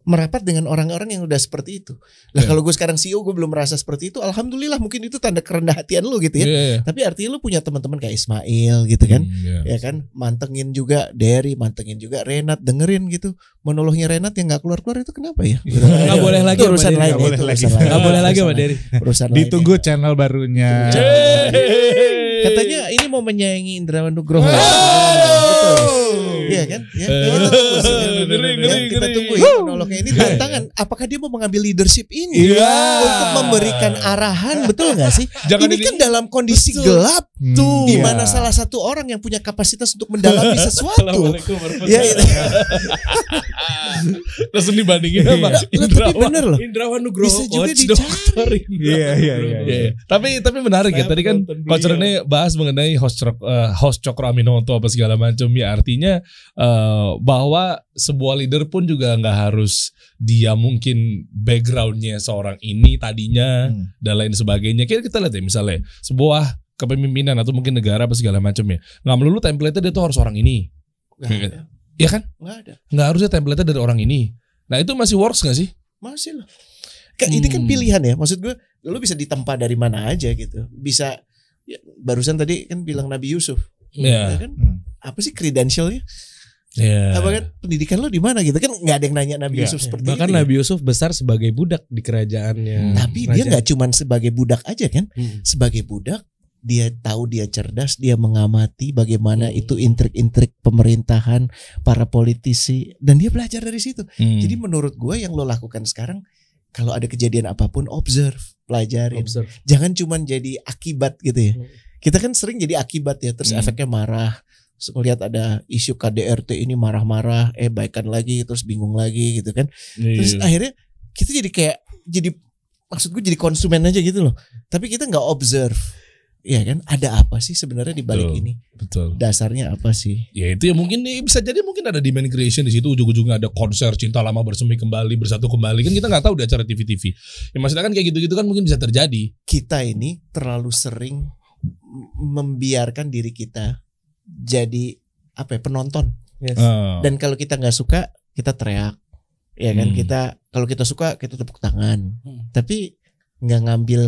merapat dengan orang-orang yang udah seperti itu. Lah Ya. kalau gue sekarang CEO gue belum merasa seperti itu, alhamdulillah mungkin itu tanda kerendah hatian lu gitu ya. Iya, iya. Tapi artinya lu punya teman-teman kayak Ismail gitu kan Hmm, iya. ya kan mantengin juga Derry mantengin juga Renat dengerin gitu monolognya Renat yang nggak keluar keluar itu kenapa ya. Nggak boleh lagi urusan lain itu boleh lagi. urusan lain. Gak boleh lagi sama. Derry. urusan lain ditunggu ya. channel barunya katanya ini mau menyayangi Indrawan Nugroho Iya kan? Ya, kita tunggu sih. ngeri, Ya, ngeri, kita tunggu ya monolognya ini tantangan. Apakah dia mau mengambil leadership ini Iya. untuk memberikan arahan, betul nggak sih? Jangan ini ini- kan dalam kondisi Betul. gelap, Hmm, di iya. mana salah satu orang yang punya kapasitas untuk mendalami sesuatu. Ya, itu. Langsung dibandingin sama Lah, tapi Indrawan. bener loh. Indrawan Nugroho. Bisa juga dicari. Iya, iya, iya, iya. Tapi tapi menarik ya. Tadi kan Coach. Rene bahas mengenai host Cok- eh, host Cokro Aminoto apa segala macam ya. Artinya eh, bahwa sebuah leader pun juga nggak harus dia mungkin backgroundnya seorang ini tadinya Hmm. dan lain sebagainya. Kayak kita lihat ya misalnya sebuah kepemimpinan atau mungkin negara apa segala macam ya. Nggak melulu template dia tuh harus orang ini. Nggak ada. Iya kan? Nggak ada. Nggak harusnya template dari orang ini. Nah itu masih works gak sih? Masih loh. Kan ini kan Hmm. pilihan ya. Maksud gue, lu bisa ditempa dari mana aja gitu. Bisa ya, barusan tadi kan bilang Nabi Yusuf. Iya. Ya kan? Hmm. Apa sih credentialnya? Iya. Apa kan pendidikan lu di mana gitu kan nggak ada yang nanya Nabi Iya. Yusuf seperti Bahkan itu. ya. Nabi Yusuf besar sebagai budak di kerajaannya. Hmm. Tapi dia Kerajaan. nggak cuman sebagai budak aja kan? Hmm. Sebagai budak dia tahu dia cerdas, dia mengamati bagaimana Hmm. itu intrik-intrik pemerintahan, para politisi dan dia belajar dari situ. Hmm. Jadi menurut gue yang lo lakukan sekarang kalau ada kejadian apa pun observe, pelajarin. Observe. Jangan cuman jadi akibat gitu ya. Hmm. Kita kan sering jadi akibat ya, terus Hmm. efeknya marah. Terus ngeliat ada isu KDRT ini marah-marah, eh baikan lagi, terus bingung lagi gitu kan. Terus Iya. akhirnya kita jadi kayak jadi maksud gue jadi konsumen aja gitu loh. Tapi kita nggak observe. Iya kan? Ada apa sih sebenarnya di balik Betul. ini? betul. Dasarnya apa sih? Ya itu ya mungkin nih bisa jadi mungkin ada demand creation di situ ujung-ujungnya ada konser cinta lama bersemi kembali bersatu kembali kan kita nggak tahu di acara TV-TV. Ya maksudnya kan kayak gitu-gitu kan mungkin bisa terjadi. Kita ini terlalu sering membiarkan diri kita jadi apa ya, penonton. Yes. Ah. Dan kalau kita nggak suka, kita teriak. Ya kan? Hmm. Kita kalau kita suka, kita tepuk tangan. Hmm. Tapi nggak ngambil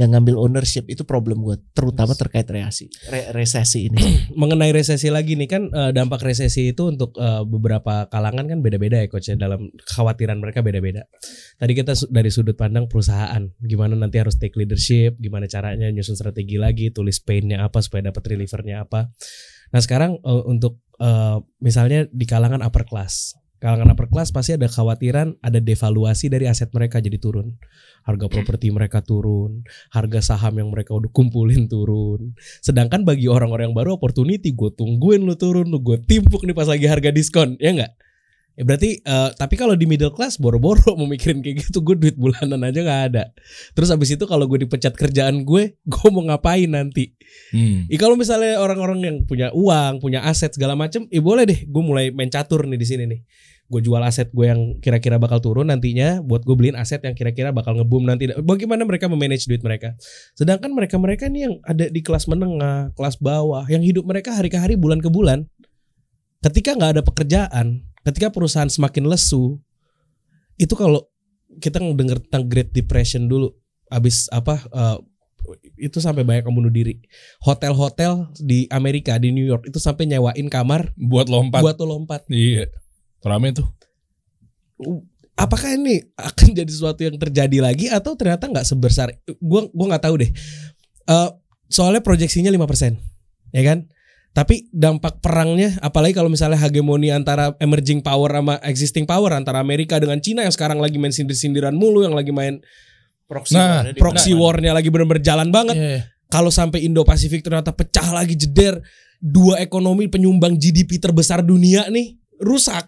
nggak ngambil ownership itu problem gue, terutama terkait resesi re- resesi ini. mengenai resesi lagi nih kan eh, dampak resesi itu untuk eh, beberapa kalangan kan beda-beda ya coach ya dalam kekhawatiran mereka beda-beda. Tadi kita dari sudut pandang perusahaan, gimana nanti harus take leadership, gimana caranya nyusun strategi lagi, tulis pain-nya apa supaya dapat relievernya apa. Nah sekarang eh, untuk misalnya di kalangan upper class, Kalangan upper class pasti ada khawatiran ada devaluasi dari aset mereka jadi turun. Harga properti mereka turun, harga saham yang mereka udah kumpulin turun. Sedangkan bagi orang-orang yang baru opportunity gue tungguin lu turun, lu gue timpuk nih pas lagi harga diskon, ya enggak? Ya berarti eh, tapi kalau di middle class boro-boro mau mikirin kayak gitu gue duit bulanan aja nggak ada. Terus abis itu kalau gue dipecat kerjaan gue, gue mau ngapain nanti? Hmm. Ih kalau misalnya orang-orang yang punya uang, punya aset segala macem, ya boleh deh. Gue mulai main catur nih di sini nih. Gue jual aset gue yang kira-kira bakal turun nantinya, buat gue beliin aset yang kira-kira bakal ngebum nanti. Bagaimana mereka memanage duit mereka? Sedangkan mereka-mereka nih yang ada di kelas menengah, kelas bawah, yang hidup mereka hari ke hari, bulan ke bulan, ketika nggak ada pekerjaan, ketika perusahaan semakin lesu, itu kalau kita ngedenger tentang Great Depression dulu, abis apa? eh, itu sampai banyak yang bunuh diri hotel-hotel di Amerika di New York itu sampai nyewain kamar Buat lompat. buat lo lompat. Iya. Rame tuh. Apakah ini akan jadi sesuatu yang terjadi lagi atau ternyata nggak sebesar? Gua gua nggak tahu deh. Eh, soalnya proyeksinya 5%, ya kan? Tapi dampak perangnya, apalagi kalau misalnya hegemoni antara emerging power sama existing power antara Amerika dengan Cina yang sekarang lagi main sindir-sindiran mulu, yang lagi main proxy, Nah, war- proxy warnya lagi bener-bener jalan banget. Iya. kalau sampai Indo-Pasifik ternyata pecah lagi jeder dua ekonomi penyumbang GDP terbesar dunia nih rusak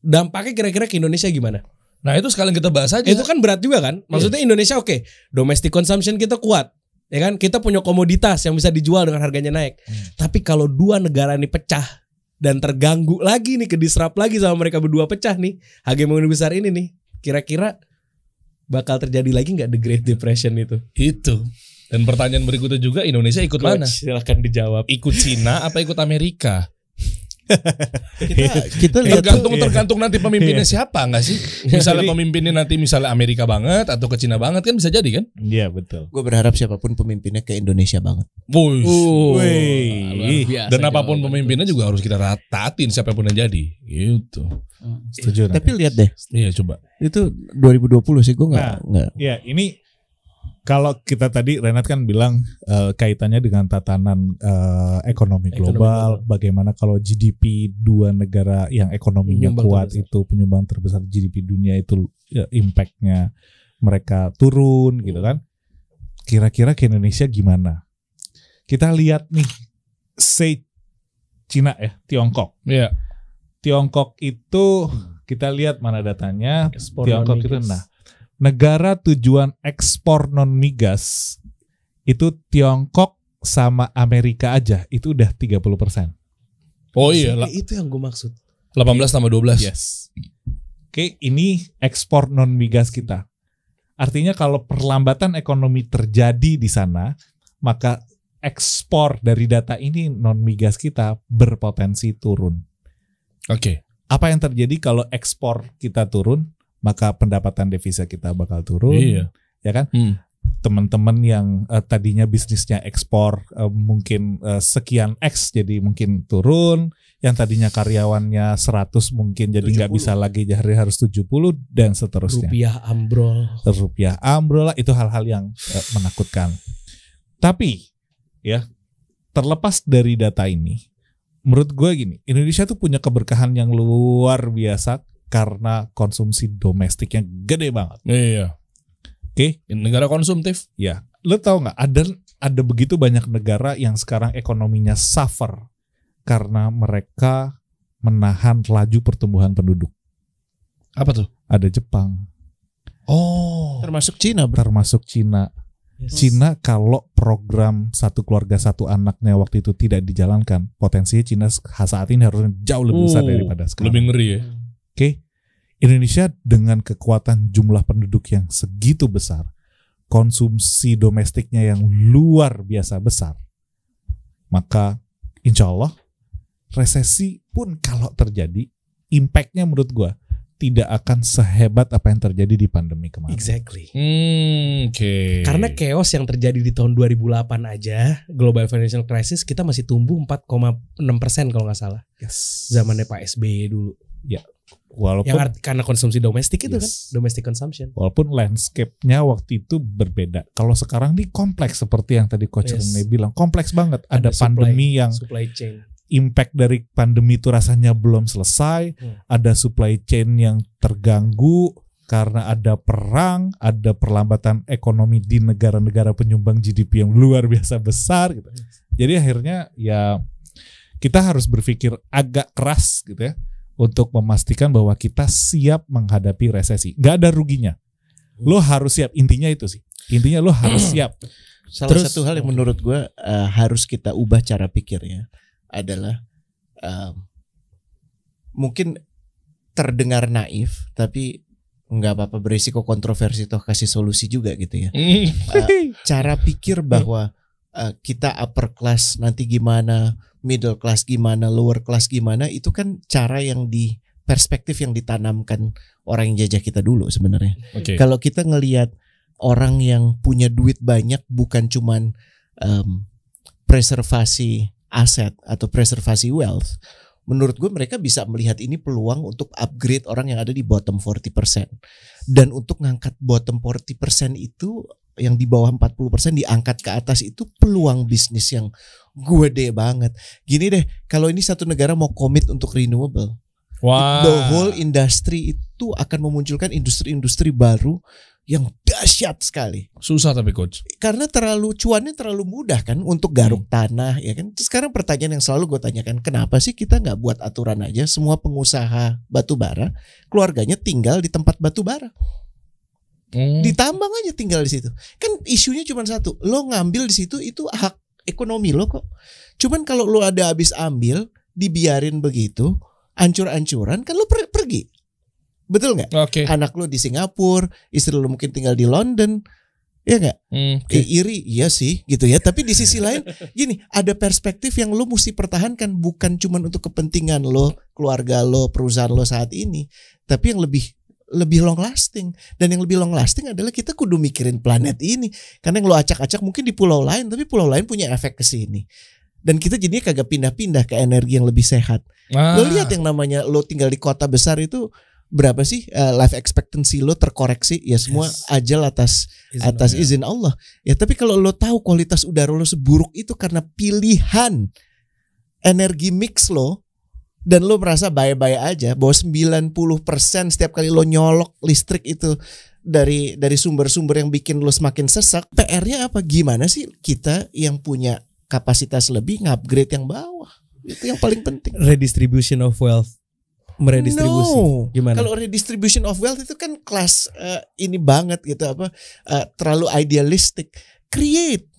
dampaknya kira-kira ke Indonesia gimana? Nah itu sekalian kita bahas aja. Itu kan berat juga kan? Maksudnya Indonesia oke, domestic consumption kita kuat, ya kan? Kita punya komoditas yang bisa dijual dengan harganya naik. Tapi kalau dua negara ini pecah dan terganggu lagi nih, kedisrap lagi sama mereka berdua pecah nih, hegemoni besar ini nih, kira-kira bakal terjadi lagi nggak the Great Depression itu? itu. Dan pertanyaan berikutnya juga Indonesia ikut mana? Coach, Silahkan dijawab. Ikut Cina apa ikut Amerika? Kita kita lihat Tergantung tuh, tergantung nanti pemimpinnya siapa nggak sih? Misalnya pemimpinnya nanti misalnya Amerika banget atau ke Cina banget kan bisa jadi kan? Iya betul. gue berharap siapa pun pemimpinnya ke Indonesia banget. Wuih. Biasa Dan apa pun pemimpinnya juga harus kita ratatin siapa pun yang jadi. Gitu. Setuju. Tapi lihat deh, Iya coba. itu 2020 sih gue nggak Nah. nggak. Ya ini kalau kita tadi Renat kan bilang eh, kaitannya dengan tatanan eh, ekonomi Ekonomi global, bagaimana kalau GDP dua negara yang ekonominya Penyumbang kuat terbesar. itu penyumbang terbesar GDP dunia itu ya, impactnya mereka turun gitu kan? Kira-kira ke Indonesia gimana? Kita lihat nih, say Cina ya, Tiongkok. Iya. Tiongkok itu kita lihat mana datanya. Ekspor Tiongkok itu nah negara tujuan ekspor non migas itu Tiongkok sama Amerika aja itu udah 30%. Oh iya, lah. itu yang gue maksud. 18 tambah 12. Yes. Oke, ini ekspor non migas kita. Artinya kalau perlambatan ekonomi terjadi di sana, maka ekspor dari data ini non migas kita berpotensi turun. Oke. Apa yang terjadi kalau ekspor kita turun, maka pendapatan devisa kita bakal turun. Iya. Ya kan? Hmm. Teman-teman yang eh, tadinya bisnisnya ekspor eh, mungkin eh, sekian X jadi mungkin turun, yang tadinya karyawannya 100 mungkin jadi nggak 70. bisa lagi jadi harus 70 dan seterusnya. Rupiah ambrol. Rupiah ambrol lah, itu hal-hal yang menakutkan. Tapi ya terlepas dari data ini, menurut gue gini, Indonesia tuh punya keberkahan yang luar biasa karena konsumsi domestik yang gede banget. Iya. Oke, Negara konsumtif. ya, lo tau nggak ada ada begitu banyak negara yang sekarang ekonominya suffer karena mereka menahan laju pertumbuhan penduduk. Apa tuh? Ada Jepang, Oh. Termasuk Cina, bro. termasuk Cina, Cina kalau program satu keluarga satu anaknya waktu itu tidak dijalankan, potensinya Cina saat ini harusnya jauh lebih besar Oh, daripada sekarang. Lebih ngeri ya. Oke, Indonesia dengan kekuatan jumlah penduduk yang segitu besar, konsumsi domestiknya yang luar biasa besar, maka insya Allah resesi pun kalau terjadi, impactnya menurut gua tidak akan sehebat apa yang terjadi di pandemi kemarin. Exactly. Hmm, oke. Karena chaos yang terjadi di tahun 2008 aja, global financial crisis kita masih tumbuh 4,6 persen kalau nggak salah. Yes. Zamannya Pak SBY dulu. Walaupun Yang karena konsumsi domestik itu kan, Yes. domestic consumption. Walaupun landscape-nya waktu itu berbeda. Kalau sekarang ini kompleks seperti yang tadi Coach Yes. Rene bilang, kompleks banget. Ada, Ada supply- pandemi yang Supply chain. impact dari pandemi itu rasanya belum selesai, Hmm. ada supply chain yang terganggu karena ada perang, ada perlambatan ekonomi di negara-negara penyumbang GDP yang luar biasa besar gitu. Jadi akhirnya ya kita harus berpikir agak keras gitu ya untuk memastikan bahwa kita siap menghadapi resesi. Gak ada ruginya. Lo harus siap. Intinya itu sih. Intinya lo harus siap. Salah Terus- satu hal yang menurut gue eh, harus kita ubah cara pikirnya adalah em, mungkin terdengar naif tapi nggak apa-apa berisiko kontroversi toh kasih solusi juga gitu ya. Hmm. Eh, cara pikir bahwa eh, kita upper class nanti gimana, middle class gimana, lower class gimana itu kan cara yang di perspektif yang ditanamkan orang yang jajah kita dulu sebenarnya. Oke. Kalau kita ngelihat orang yang punya duit banyak bukan cuman em, preservasi aset atau preservasi wealth, menurut gue mereka bisa melihat ini peluang untuk upgrade orang yang ada di bottom 40%. Dan untuk ngangkat bottom 40% itu yang di bawah 40% diangkat ke atas itu peluang bisnis yang gede banget. Gini deh, kalau ini satu negara mau komit untuk renewable, Wah. the whole industry itu akan memunculkan industri-industri baru yang dahsyat sekali. Susah tapi coach. Karena terlalu cuannya terlalu mudah kan untuk garuk tanah ya kan. Terus sekarang pertanyaan yang selalu gue tanyakan, kenapa sih kita nggak buat aturan aja semua pengusaha batu bara keluarganya tinggal di tempat batu bara, Hmm. ditambang aja tinggal di situ. Kan isunya cuma satu, lo ngambil di situ itu hak ekonomi lo kok. Cuman kalau lo ada habis ambil, dibiarin begitu, ancur-ancuran kan lo per- pergi. Betul nggak? Oke. anak lu di Singapura, istri lu mungkin tinggal di London, ya nggak? Hmm, oke. Eh, iri, iya sih, gitu ya. Tapi di sisi lain, gini, ada perspektif yang lu mesti pertahankan bukan cuma untuk kepentingan lo, keluarga lo, perusahaan lo saat ini, tapi yang lebih lebih long lasting dan yang lebih long lasting adalah kita kudu mikirin planet ini karena yang lo acak-acak mungkin di pulau lain tapi pulau lain punya efek ke sini dan kita jadinya kagak pindah-pindah ke energi yang lebih sehat Ah. Lo lihat yang namanya lo tinggal di kota besar itu berapa sih eh, life expectancy lo terkoreksi ya semua Yes. ajal atas Izin atas Allah. izin Allah. Ya tapi kalau lo tahu kualitas udara lo seburuk itu karena pilihan energi mix lo dan lo merasa bye-bye aja bahwa 90% setiap kali lo nyolok listrik itu dari dari sumber-sumber yang bikin lo semakin sesak, PR-nya apa? Gimana sih kita yang punya kapasitas lebih ngupgrade yang bawah? Itu yang paling penting. redistribution of wealth meredistribusi No. gimana Kalau redistribution of wealth itu kan kelas eh, ini banget gitu apa eh, terlalu idealistic. Create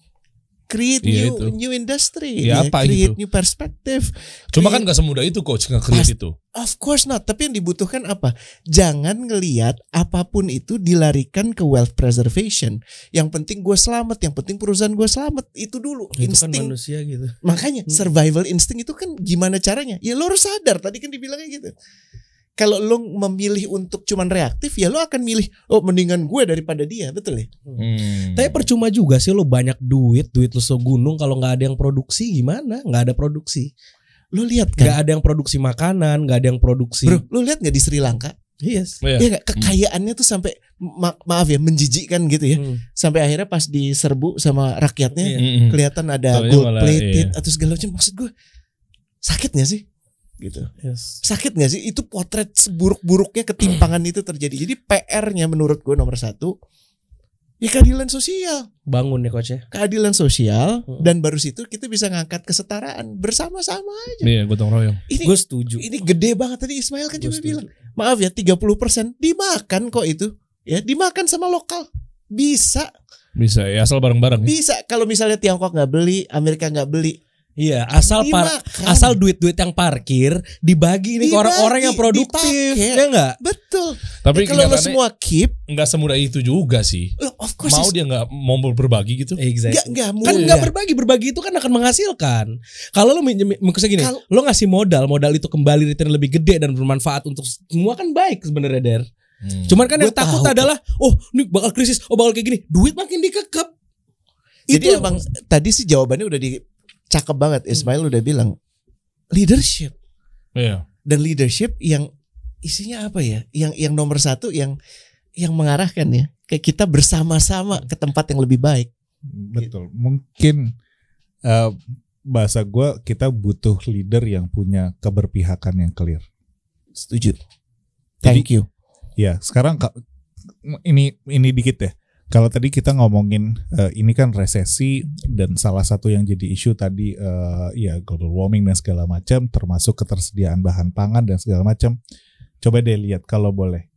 create Iya, new itu. new industry, Ya, apa create gitu? new perspective. Cuma kan gak semudah itu coach nge-create itu. Of course not, tapi yang dibutuhkan apa? Jangan ngelihat apa pun itu dilarikan ke wealth preservation. Yang penting gue selamat, yang penting perusahaan gue selamat. Itu dulu itu kan insting. manusia gitu Makanya survival instinct itu kan gimana caranya? Ya lo harus sadar tadi kan dibilangnya gitu. Kalau lo memilih untuk cuman reaktif ya lo akan milih oh mendingan gue daripada dia, betul ya? Hmm. tapi percuma juga sih lo banyak duit duit lo segunung kalau nggak ada yang produksi gimana nggak ada produksi Lo lihat nggak kan? ada yang produksi makanan nggak ada yang produksi Bro, lo lihat nggak di Sri Lanka? yes Iya. Ya nggak kekayaannya tuh sampai ma- maaf ya menjijikkan gitu ya. Hmm. Sampai akhirnya pas diserbu sama rakyatnya Iya. Mm-mm. kelihatan ada Taunya gold malah, plated iya. atau segala macam. Maksud gue sakit gak sih? Gitu. Yes. Sakit gak sih? Itu potret seburuk-buruknya ketimpangan itu terjadi. Jadi PR-nya menurut gue nomor satu ya keadilan sosial, bangun ya coach ya keadilan sosial Hmm. dan baru situ kita bisa ngangkat kesetaraan bersama-sama aja. Iya, gotong royong. Ini gue setuju ini gede banget tadi Ismail kan Gua juga setuju. bilang. Maaf ya 30% dimakan kok itu. Ya, dimakan sama lokal. Bisa, Bisa ya asal bareng-bareng. ya. bisa kalau misalnya Tiongkok nggak beli, Amerika nggak beli, Iya, asal par- asal duit-duit yang parkir dibagi nih ke orang-orang yang produktif, dipakai. ya enggak? betul. Tapi Eh, kalau lo semua keep, nggak semudah itu juga sih. of course Mau dia nggak mau berbagi gitu? Exactly. nggak nggak Kan mudah. nggak berbagi, berbagi itu kan akan menghasilkan. Kalau lo maksudnya gini, Kalau- lo ngasih modal, modal itu kembali return lebih gede dan bermanfaat untuk semua kan baik sebenarnya der. Hmm. Cuman kan Gua yang takut tahu, adalah, oh ini bakal krisis, oh bakal kayak gini, duit makin dikekep. Jadi Itu- emang tadi sih jawabannya udah di cakep banget. Ismail udah bilang leadership Iya. dan leadership yang isinya apa ya? Yang yang nomor satu yang yang mengarahkan ya kayak kita bersama-sama ke tempat yang lebih baik. Betul. Mungkin eh, bahasa gue kita butuh leader yang punya keberpihakan yang clear. Setuju. Thank you. Ya, sekarang ka- ini ini dikit ya. Kalau tadi kita ngomongin eh, ini kan resesi dan salah satu yang jadi isu tadi eh, ya global warming dan segala macam, termasuk ketersediaan bahan pangan dan segala macam. Coba deh lihat kalau boleh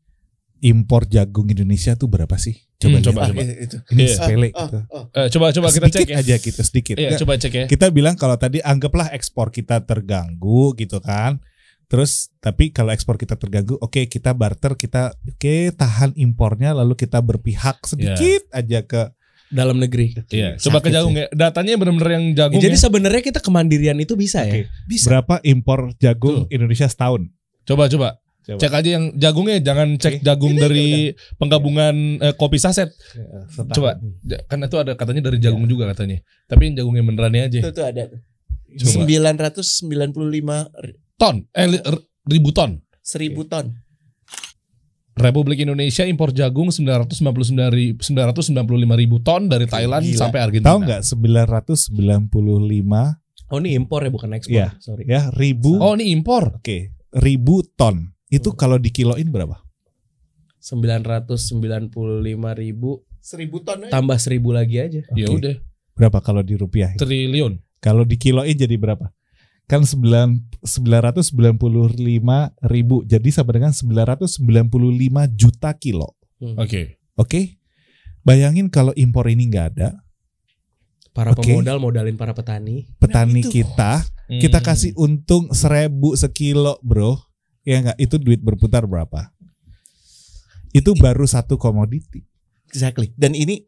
impor jagung Indonesia tuh berapa sih? Coba Hmm, coba, Ah, coba. itu. Ini Iya. sepele Ah, gitu. ah. Eh, coba coba kita sedikit cek ya. aja kita sedikit. Iya, Nggak, coba cek ya. kita bilang kalau tadi anggaplah ekspor kita terganggu gitu kan. Terus tapi kalau ekspor kita terganggu, oke kita barter, kita oke tahan impornya lalu kita berpihak sedikit aja ke dalam negeri. Iya, coba ke jagung ya. Datanya benar-benar yang Ya, jagung jadi ya. sebenarnya kita kemandirian itu bisa Oke. ya. Bisa. berapa impor jagung Indonesia setahun. Coba coba. Coba. Cek aja yang jagungnya, jangan cek Oke. jagung dari penggabungan eh, kopi saset. Setahun. Coba. Kan itu ada katanya dari jagung juga katanya. Tapi yang jagungnya benerannya aja. Itu tuh ada. tuh. Coba. 995 ri- Ton, eh ribu ton. seribu ton. Republik Indonesia impor jagung 999 ribu, 995 ribu ton dari Thailand Gila. sampai Argentina. Tahu nggak 995 Oh ini impor ya bukan ekspor. Iya. Sorry. ya ribu Oh ini impor. oke ribu ton. Itu Hmm. kalau dikiloin berapa? 995 ribu Seribu ton aja. tambah seribu lagi aja. Ya Oke. udah, Berapa kalau di rupiah? triliun. Kalau dikiloin jadi berapa? Kan 9 995 ribu. Jadi sama dengan 995 juta kilo. Oke. Oke? Bayangin kalau impor ini nggak ada, Para Oke. pemodal modalin para petani. petani itu. kita kita Hmm. kasih untung seribu sekilo, bro. Ya nggak? Itu duit berputar berapa? Itu baru satu komoditi. Exactly. Dan ini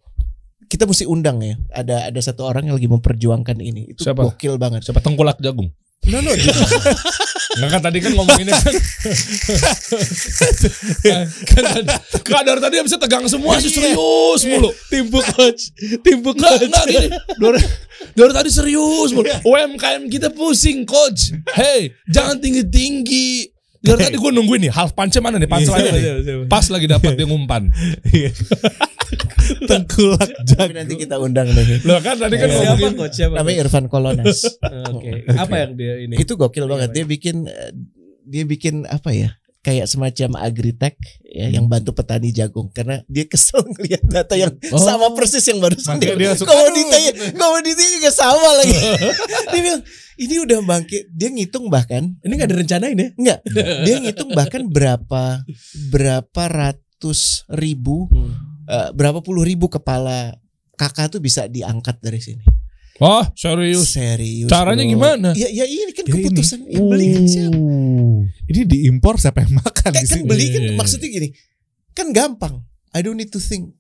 kita mesti undang ya. Ada ada satu orang yang lagi memperjuangkan ini. Itu Siapa? gokil banget. Siapa tengkulak jagung? No no. Enggak kan tadi kan ngomonginnya kan. kan dari tadi bisa tegang semua sih serius mulu. Timbu coach. Timbu Enggak, enggak gini. Dari, dari tadi serius mulu. UMKM kita pusing coach. Hey, jangan tinggi-tinggi. Dari tadi gue nungguin nih half punch mana nih punchline nih. Pas lagi dapat dia ngumpan. Tengkulak Tapi jagung. nanti kita undang nih. Loh kan tadi kan Siapa coach? Siapa? Namanya Irfan Kolonas. Oke. Apa yang dia ini? itu gokil banget. Dia bikin eh, dia bikin apa ya? Kayak semacam agritech ya yang bantu petani jagung karena dia kesel ngelihat data yang Oh. sama persis yang barusan dia, dia komoditinya komoditinya juga sama lagi. dia bilang ini udah bangkit. Dia ngitung bahkan Ini nggak direncanain ya? enggak. Dia ngitung bahkan berapa berapa ratus ribu eh, berapa puluh ribu kepala kakak tuh bisa diangkat dari sini. Oh serius Serius. Caranya bro. gimana? Ya, ya ini kan Ya ini. keputusan yang beli kan siapa? Ini diimpor siapa yang makan Kan, di kan sini? beli kan Iya, iya. maksudnya gini. Kan gampang. I don't need to think.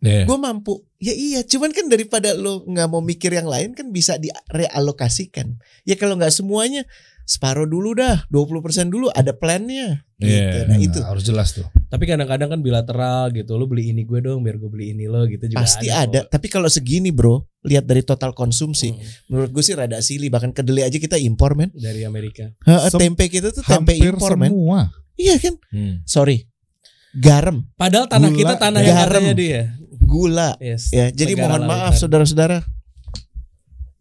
Yeah. Gue mampu. Ya iya, cuman kan daripada lo nggak mau mikir yang lain kan bisa direalokasikan. Ya kalau nggak semuanya separuh dulu dah, 20% dulu ada plannya. Gitu. Iya, Nah itu harus jelas tuh. Tapi kadang-kadang kan bilateral gitu. Lu beli ini gue dong biar gue beli ini lo gitu juga pasti ada. kok. Tapi kalau segini bro, lihat dari total konsumsi, Hmm, menurut gue sih rada silih. Bahkan kedelai aja kita impor men. dari Amerika. Ha, tempe kita tuh tempe Hampir impor men. semua. Iya kan? Hmm. Sorry. Garam, Padahal tanah Gula, kita tanah yang garam. katanya dia. gula, Yes. Ya, jadi Negara mohon maaf saudara-saudara.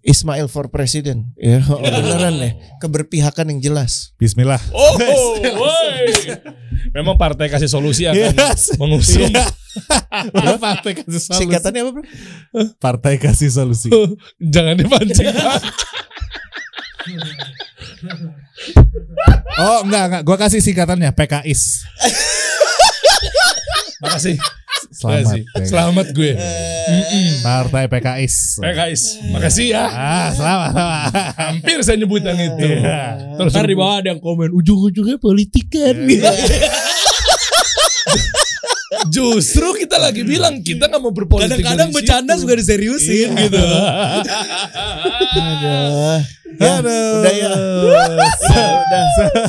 Ismail for president. Ya, beneran deh. Keberpihakan yang jelas. Bismillah. Oh, woi. Memang partai kasih solusi akan Yes. mengusung. Udah partai kasih solusi. Singkatannya apa, Bro? Partai kasih solusi. Jangan dipancing. Oh enggak enggak, gua kasih singkatannya PKIS. Makasih. Selamat. Makasih. Selamat gue. Partai PKIS. Eh guys, makasih ya. Ah, selamat, selamat. Hampir saya nyebut yang itu. Iya. Terus Ntar di bawah ada yang komen ujung-ujungnya politik kan. justru kita lagi bilang kita nggak mau berpolitik. Kadang-kadang bercanda juga diseriusin gitu. Aduh. Ya, Aduh. udah ya. udah.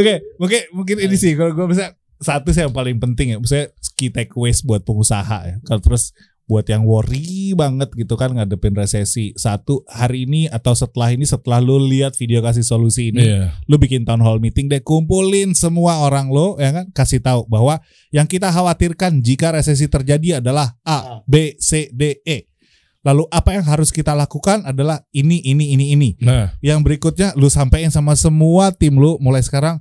Oke, mungkin mungkin ini sih kalau gue bisa satu sih yang paling penting ya, maksudnya key takeaways buat pengusaha ya. Kalau terus buat yang worry banget gitu kan ngadepin resesi. Satu hari ini atau setelah ini setelah lu lihat video kasih solusi ini, Iya. lu bikin town hall meeting deh, kumpulin semua orang lo ya kan, kasih tahu bahwa yang kita khawatirkan jika resesi terjadi adalah A, B, C, D, E. Lalu apa yang harus kita lakukan adalah ini ini ini ini. Nah, Yang berikutnya lu sampein sama semua tim lu mulai sekarang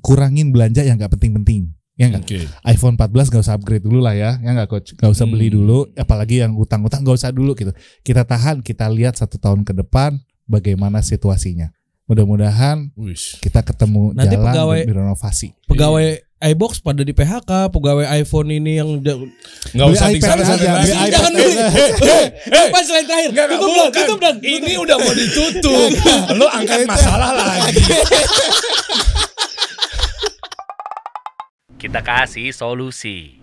kurangin belanja yang nggak penting-penting. Ya nggak? oke. iPhone 14 gak usah upgrade dulu lah ya, ya nggak coach, gak usah beli Hmm. dulu, apalagi yang utang-utang gak usah dulu gitu. Kita tahan, kita lihat satu tahun ke depan bagaimana situasinya. Mudah-mudahan kita ketemu Nanti jalan pegawai- dan direnovasi. Pegawai iBox pada di PHK, pegawai iPhone ini yang Nggak Beli usah iPad aja, lagi. beli iPad Jangan dulu. Apa selain terakhir? Enggak, enggak, Tutup dong, tutup dong. Ini udah mau ditutup. Lu angkat masalah lagi. Kita kasih solusi.